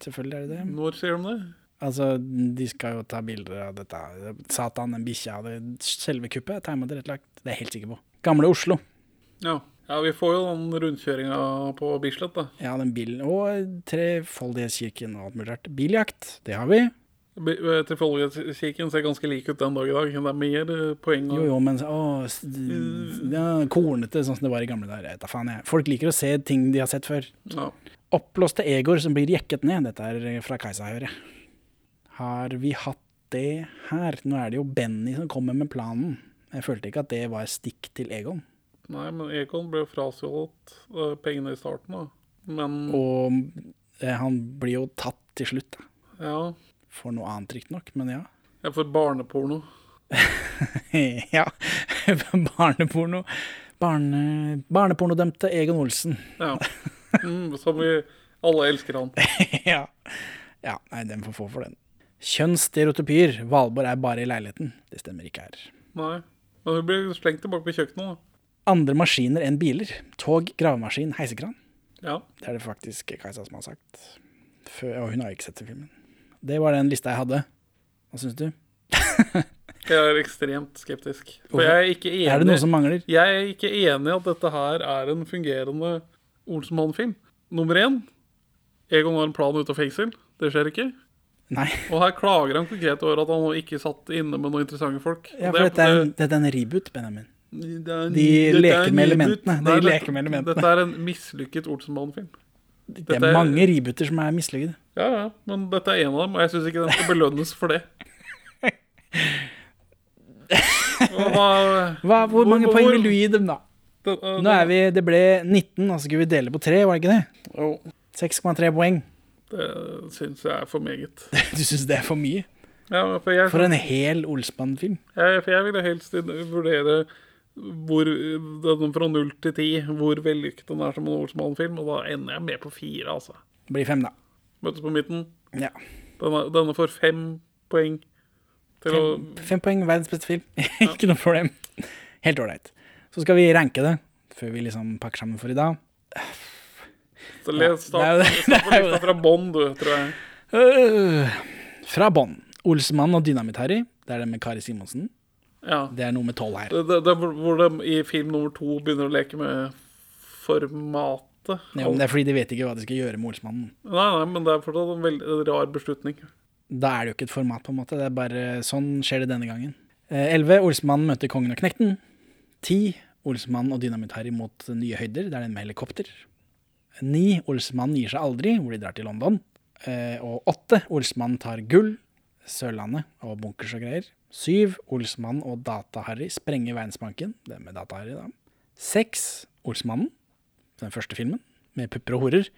S1: Selvfølgelig er det det.
S2: Når sier de det?
S1: Altså, de skal jo ta bilder av dette. Satan, den bikkja, selve kuppet er tegna tilrettelagt. Det er jeg helt sikker på. Gamle Oslo.
S2: Ja. ja, vi får jo den rundkjøringa på Bislett, da.
S1: Ja, den bilen. Og Trefoldighetskirken og alt mulig rart. Biljakt, det har vi.
S2: Eh, Trefoldighetskirken ser ganske lik ut den dag i dag. Det er mer eh, poeng.
S1: Jo, jo, men å, ja, kornete, sånn som det var i gamle dager. Da faen, jeg. Folk liker å se ting de har sett før.
S2: Ja.
S1: Oppblåste egoer som blir jekket ned. Dette er fra Kajsa, hører jeg. Har vi hatt det her? Nå er det jo Benny som kommer med planen. Jeg følte ikke at det var stikk til Egon.
S2: Nei, men Egon ble frastjålet eh, pengene i starten, da. Men
S1: Og eh, han blir jo tatt til slutt, da.
S2: ja,
S1: For noe annet, riktignok, men ja.
S2: Ja, for barneporno.
S1: ja. Barneporno. Barne, barnepornodømte Egon Olsen.
S2: Ja. Mm, som vi alle elsker han.
S1: ja. ja. Nei, den får få for den. Kjønnsstereotypier. Valborg er bare i leiligheten. Det stemmer ikke her.
S2: Nei. Men hun blir slengt tilbake på kjøkkenet, da.
S1: Andre maskiner enn biler. Tog, gravemaskin, heisekran.
S2: Ja.
S1: Det er det faktisk Kajsa som har sagt. Før, og hun har ikke sett filmen. Det var den lista jeg hadde. Hva syns du?
S2: Jeg er ekstremt skeptisk. For jeg er ikke enig
S1: Er det noe som mangler?
S2: Jeg er ikke enig i at dette her er en fungerende Olsenmann-film. Nummer én Egon har en plan ut av fengsel. Det skjer ikke.
S1: Nei.
S2: Og her klager han konkret over at han ikke satt inne med noen interessante folk.
S1: Ja, for
S2: det-
S1: dette er, dette er en reboot, Benjamin.
S2: er en-
S1: De
S2: er
S1: leker med elementene. De
S2: dette-
S1: leker med elementene.
S2: Dette er en mislykket Olsenbanen-film.
S1: Det er mange rebooter som er mislykkede.
S2: Ja, ja, men dette er en av dem, og jeg syns ikke den skal belønnes for det. Hva,
S1: Hva, hvor mange
S2: hvor-
S1: poeng vil du gi dem, da?
S2: Det, uh,
S1: Nå er vi, Det ble 19, og så skulle vi dele på 3, var det ikke det?
S2: Jo.
S1: 6,3 poeng.
S2: Det syns jeg er for meget.
S1: Du syns det er for mye?
S2: Ja, for, jeg,
S1: For en hel Olsmann-film.
S2: Ja, for jeg ville helst vurdere hvor denne fra null til ti, hvor vellykket den er som en Olsmann-film, og da ender jeg med på fire, altså.
S1: Det blir fem, da.
S2: Møtes på midten.
S1: Ja.
S2: Denne, denne får fem poeng til å
S1: Fem, fem poeng, verdens beste film. ikke noe problem. Helt ålreit. Så skal vi ranke det, før vi liksom pakker sammen for i dag.
S2: Så les start fra bånn, du, tror jeg.
S1: Øh, fra bånn. Olsmann og Dynamitt-Harry. Det er det med Kari Simonsen.
S2: Ja.
S1: Det er nummer tolv her.
S2: Det, det, det hvor- de i film nummer to begynner å leke med formatet.
S1: Ja, men det er fordi de vet ikke hva de skal gjøre med Olsmannen.
S2: Nei, nei, men det er fortsatt en veldig rar beslutning.
S1: Da er det jo ikke et format, på en måte. Det er bare sånn skjer det denne gangen. Elleve, 11. Olsmannen møter kongen og knekten. 10. Olsmannen og Dynamitt-Harry mot nye høyder. Det er den med helikopter. 9. Olsmann gir seg aldri, hvor de drar til London. Eh, og 8. Olsmann tar gull. Sørlandet og bunkers og greier. 7. Olsmann og Data-Harry sprenger Verdensbanken. Det med Data-Harry, da. 6. Olsmannen, den første filmen, med pupper og horer.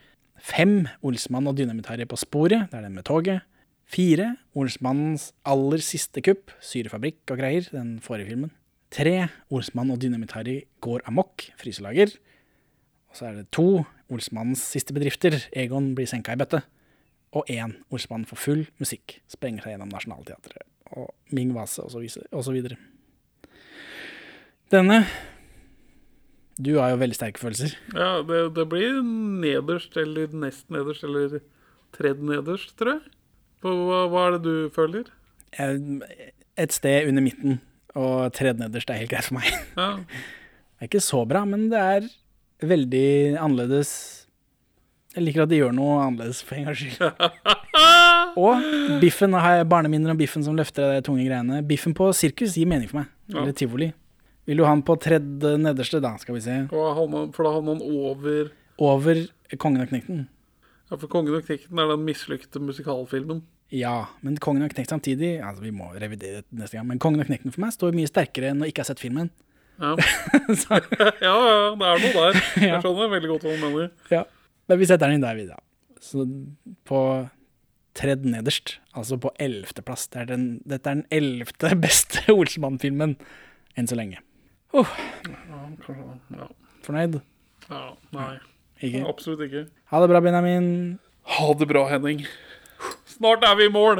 S1: 5. Olsmann og Dynamitt-Harry på sporet. Det er den med toget. Fire, Olsmannens aller siste kupp, syrefabrikk og greier, den forrige filmen. Tre, Olsmann og Dynamitt-Harry går amok, fryselager. Og så er det to, Olsmannens siste bedrifter, Egon blir senka i bøtte. Og én, Olsmann får full musikk, sprenger seg gjennom Nationaltheatret. Og Ming Vase, og så, videre. Denne Du har jo veldig sterke følelser.
S2: Ja, det, det blir nederst eller nest nederst eller tredd nederst, tror jeg. Hva, hva- er det du føler?
S1: Et sted under midten, og tredje nederst er helt greit for meg.
S2: Ja.
S1: Det er ikke så bra, men det er veldig annerledes. Jeg liker at de gjør noe annerledes for en gangs skyld. Og biffen, har jeg barneminner om biffen som løfter de tunge greiene. Biffen på sirkus gir mening for meg. Eller tivoli. Vil du ha den på tredje nederste, da? Skal vi se.
S2: For da havner han over
S1: Over Kongen og knekten.
S2: Ja, for 'Kongen og knekten' er den mislykkede musikalfilmen.
S1: Ja, men Kongen og knekt samtidig Altså, vi må revidere det neste gang. Men Kongen og knekten for meg står mye sterkere når jeg ikke har sett filmen.
S2: Ja. ja, ja, det er noe der. Jeg skjønner veldig godt hva du mener.
S1: Ja. Men vi setter den inn der videre. Så på tredje nederst, altså på ellevteplass. Det er den- Dette er den ellevte beste Olsmann-filmen enn så lenge. Oh,
S2: Ja, ja.
S1: fornøyd?
S2: ja, nei.
S1: Ikke?
S2: Absolutt ikke.
S1: Ha det bra, Benjamin.
S2: Ha det bra, Henning. Snart er vi i mål.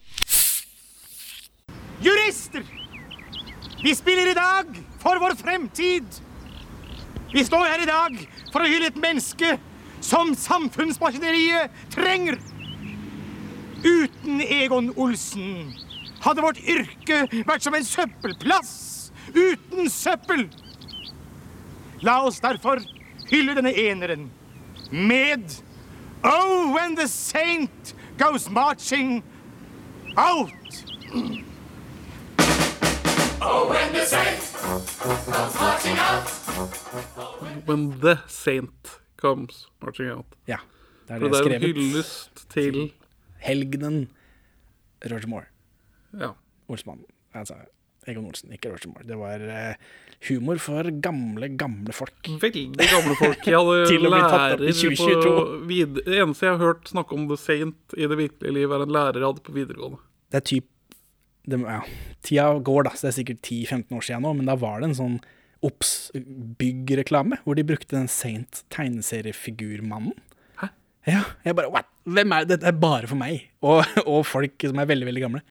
S11: Jurister! Vi spiller i dag for vår fremtid. Vi står her i dag for å hylle et menneske som samfunnsmaskineriet trenger. Uten Egon Olsen hadde vårt yrke vært som en søppelplass uten søppel. La oss derfor hylle denne eneren med Oh, when the saint goes marching out.
S3: Oh, when the saint comes marching out.
S2: When the saint comes marching out.
S1: Ja, det er det
S2: det er en hyllest til
S1: Helgenen Roger Moore.
S2: Ja.
S1: Olsmann. Altså Egon Olsen, ikke Roger Moore. Det var eh, humor for gamle, gamle folk.
S2: Veldig gamle folk. Jeg hadde
S1: opp i
S2: lærer
S1: 2022.
S2: på vid Det eneste jeg har hørt snakke om The Saint i det virkelige liv, er en lærer jeg hadde på videregående.
S1: Det er typ det, ja, Tida går, da, så det er sikkert 10-15 år siden nå, men da var det en sånn Obs-bygg-reklame hvor de brukte den Saint tegneseriefigurmannen. Hæ? Ja, jeg bare What? Hvem er det? Dette er bare for meg, og, og folk som er veldig, veldig gamle.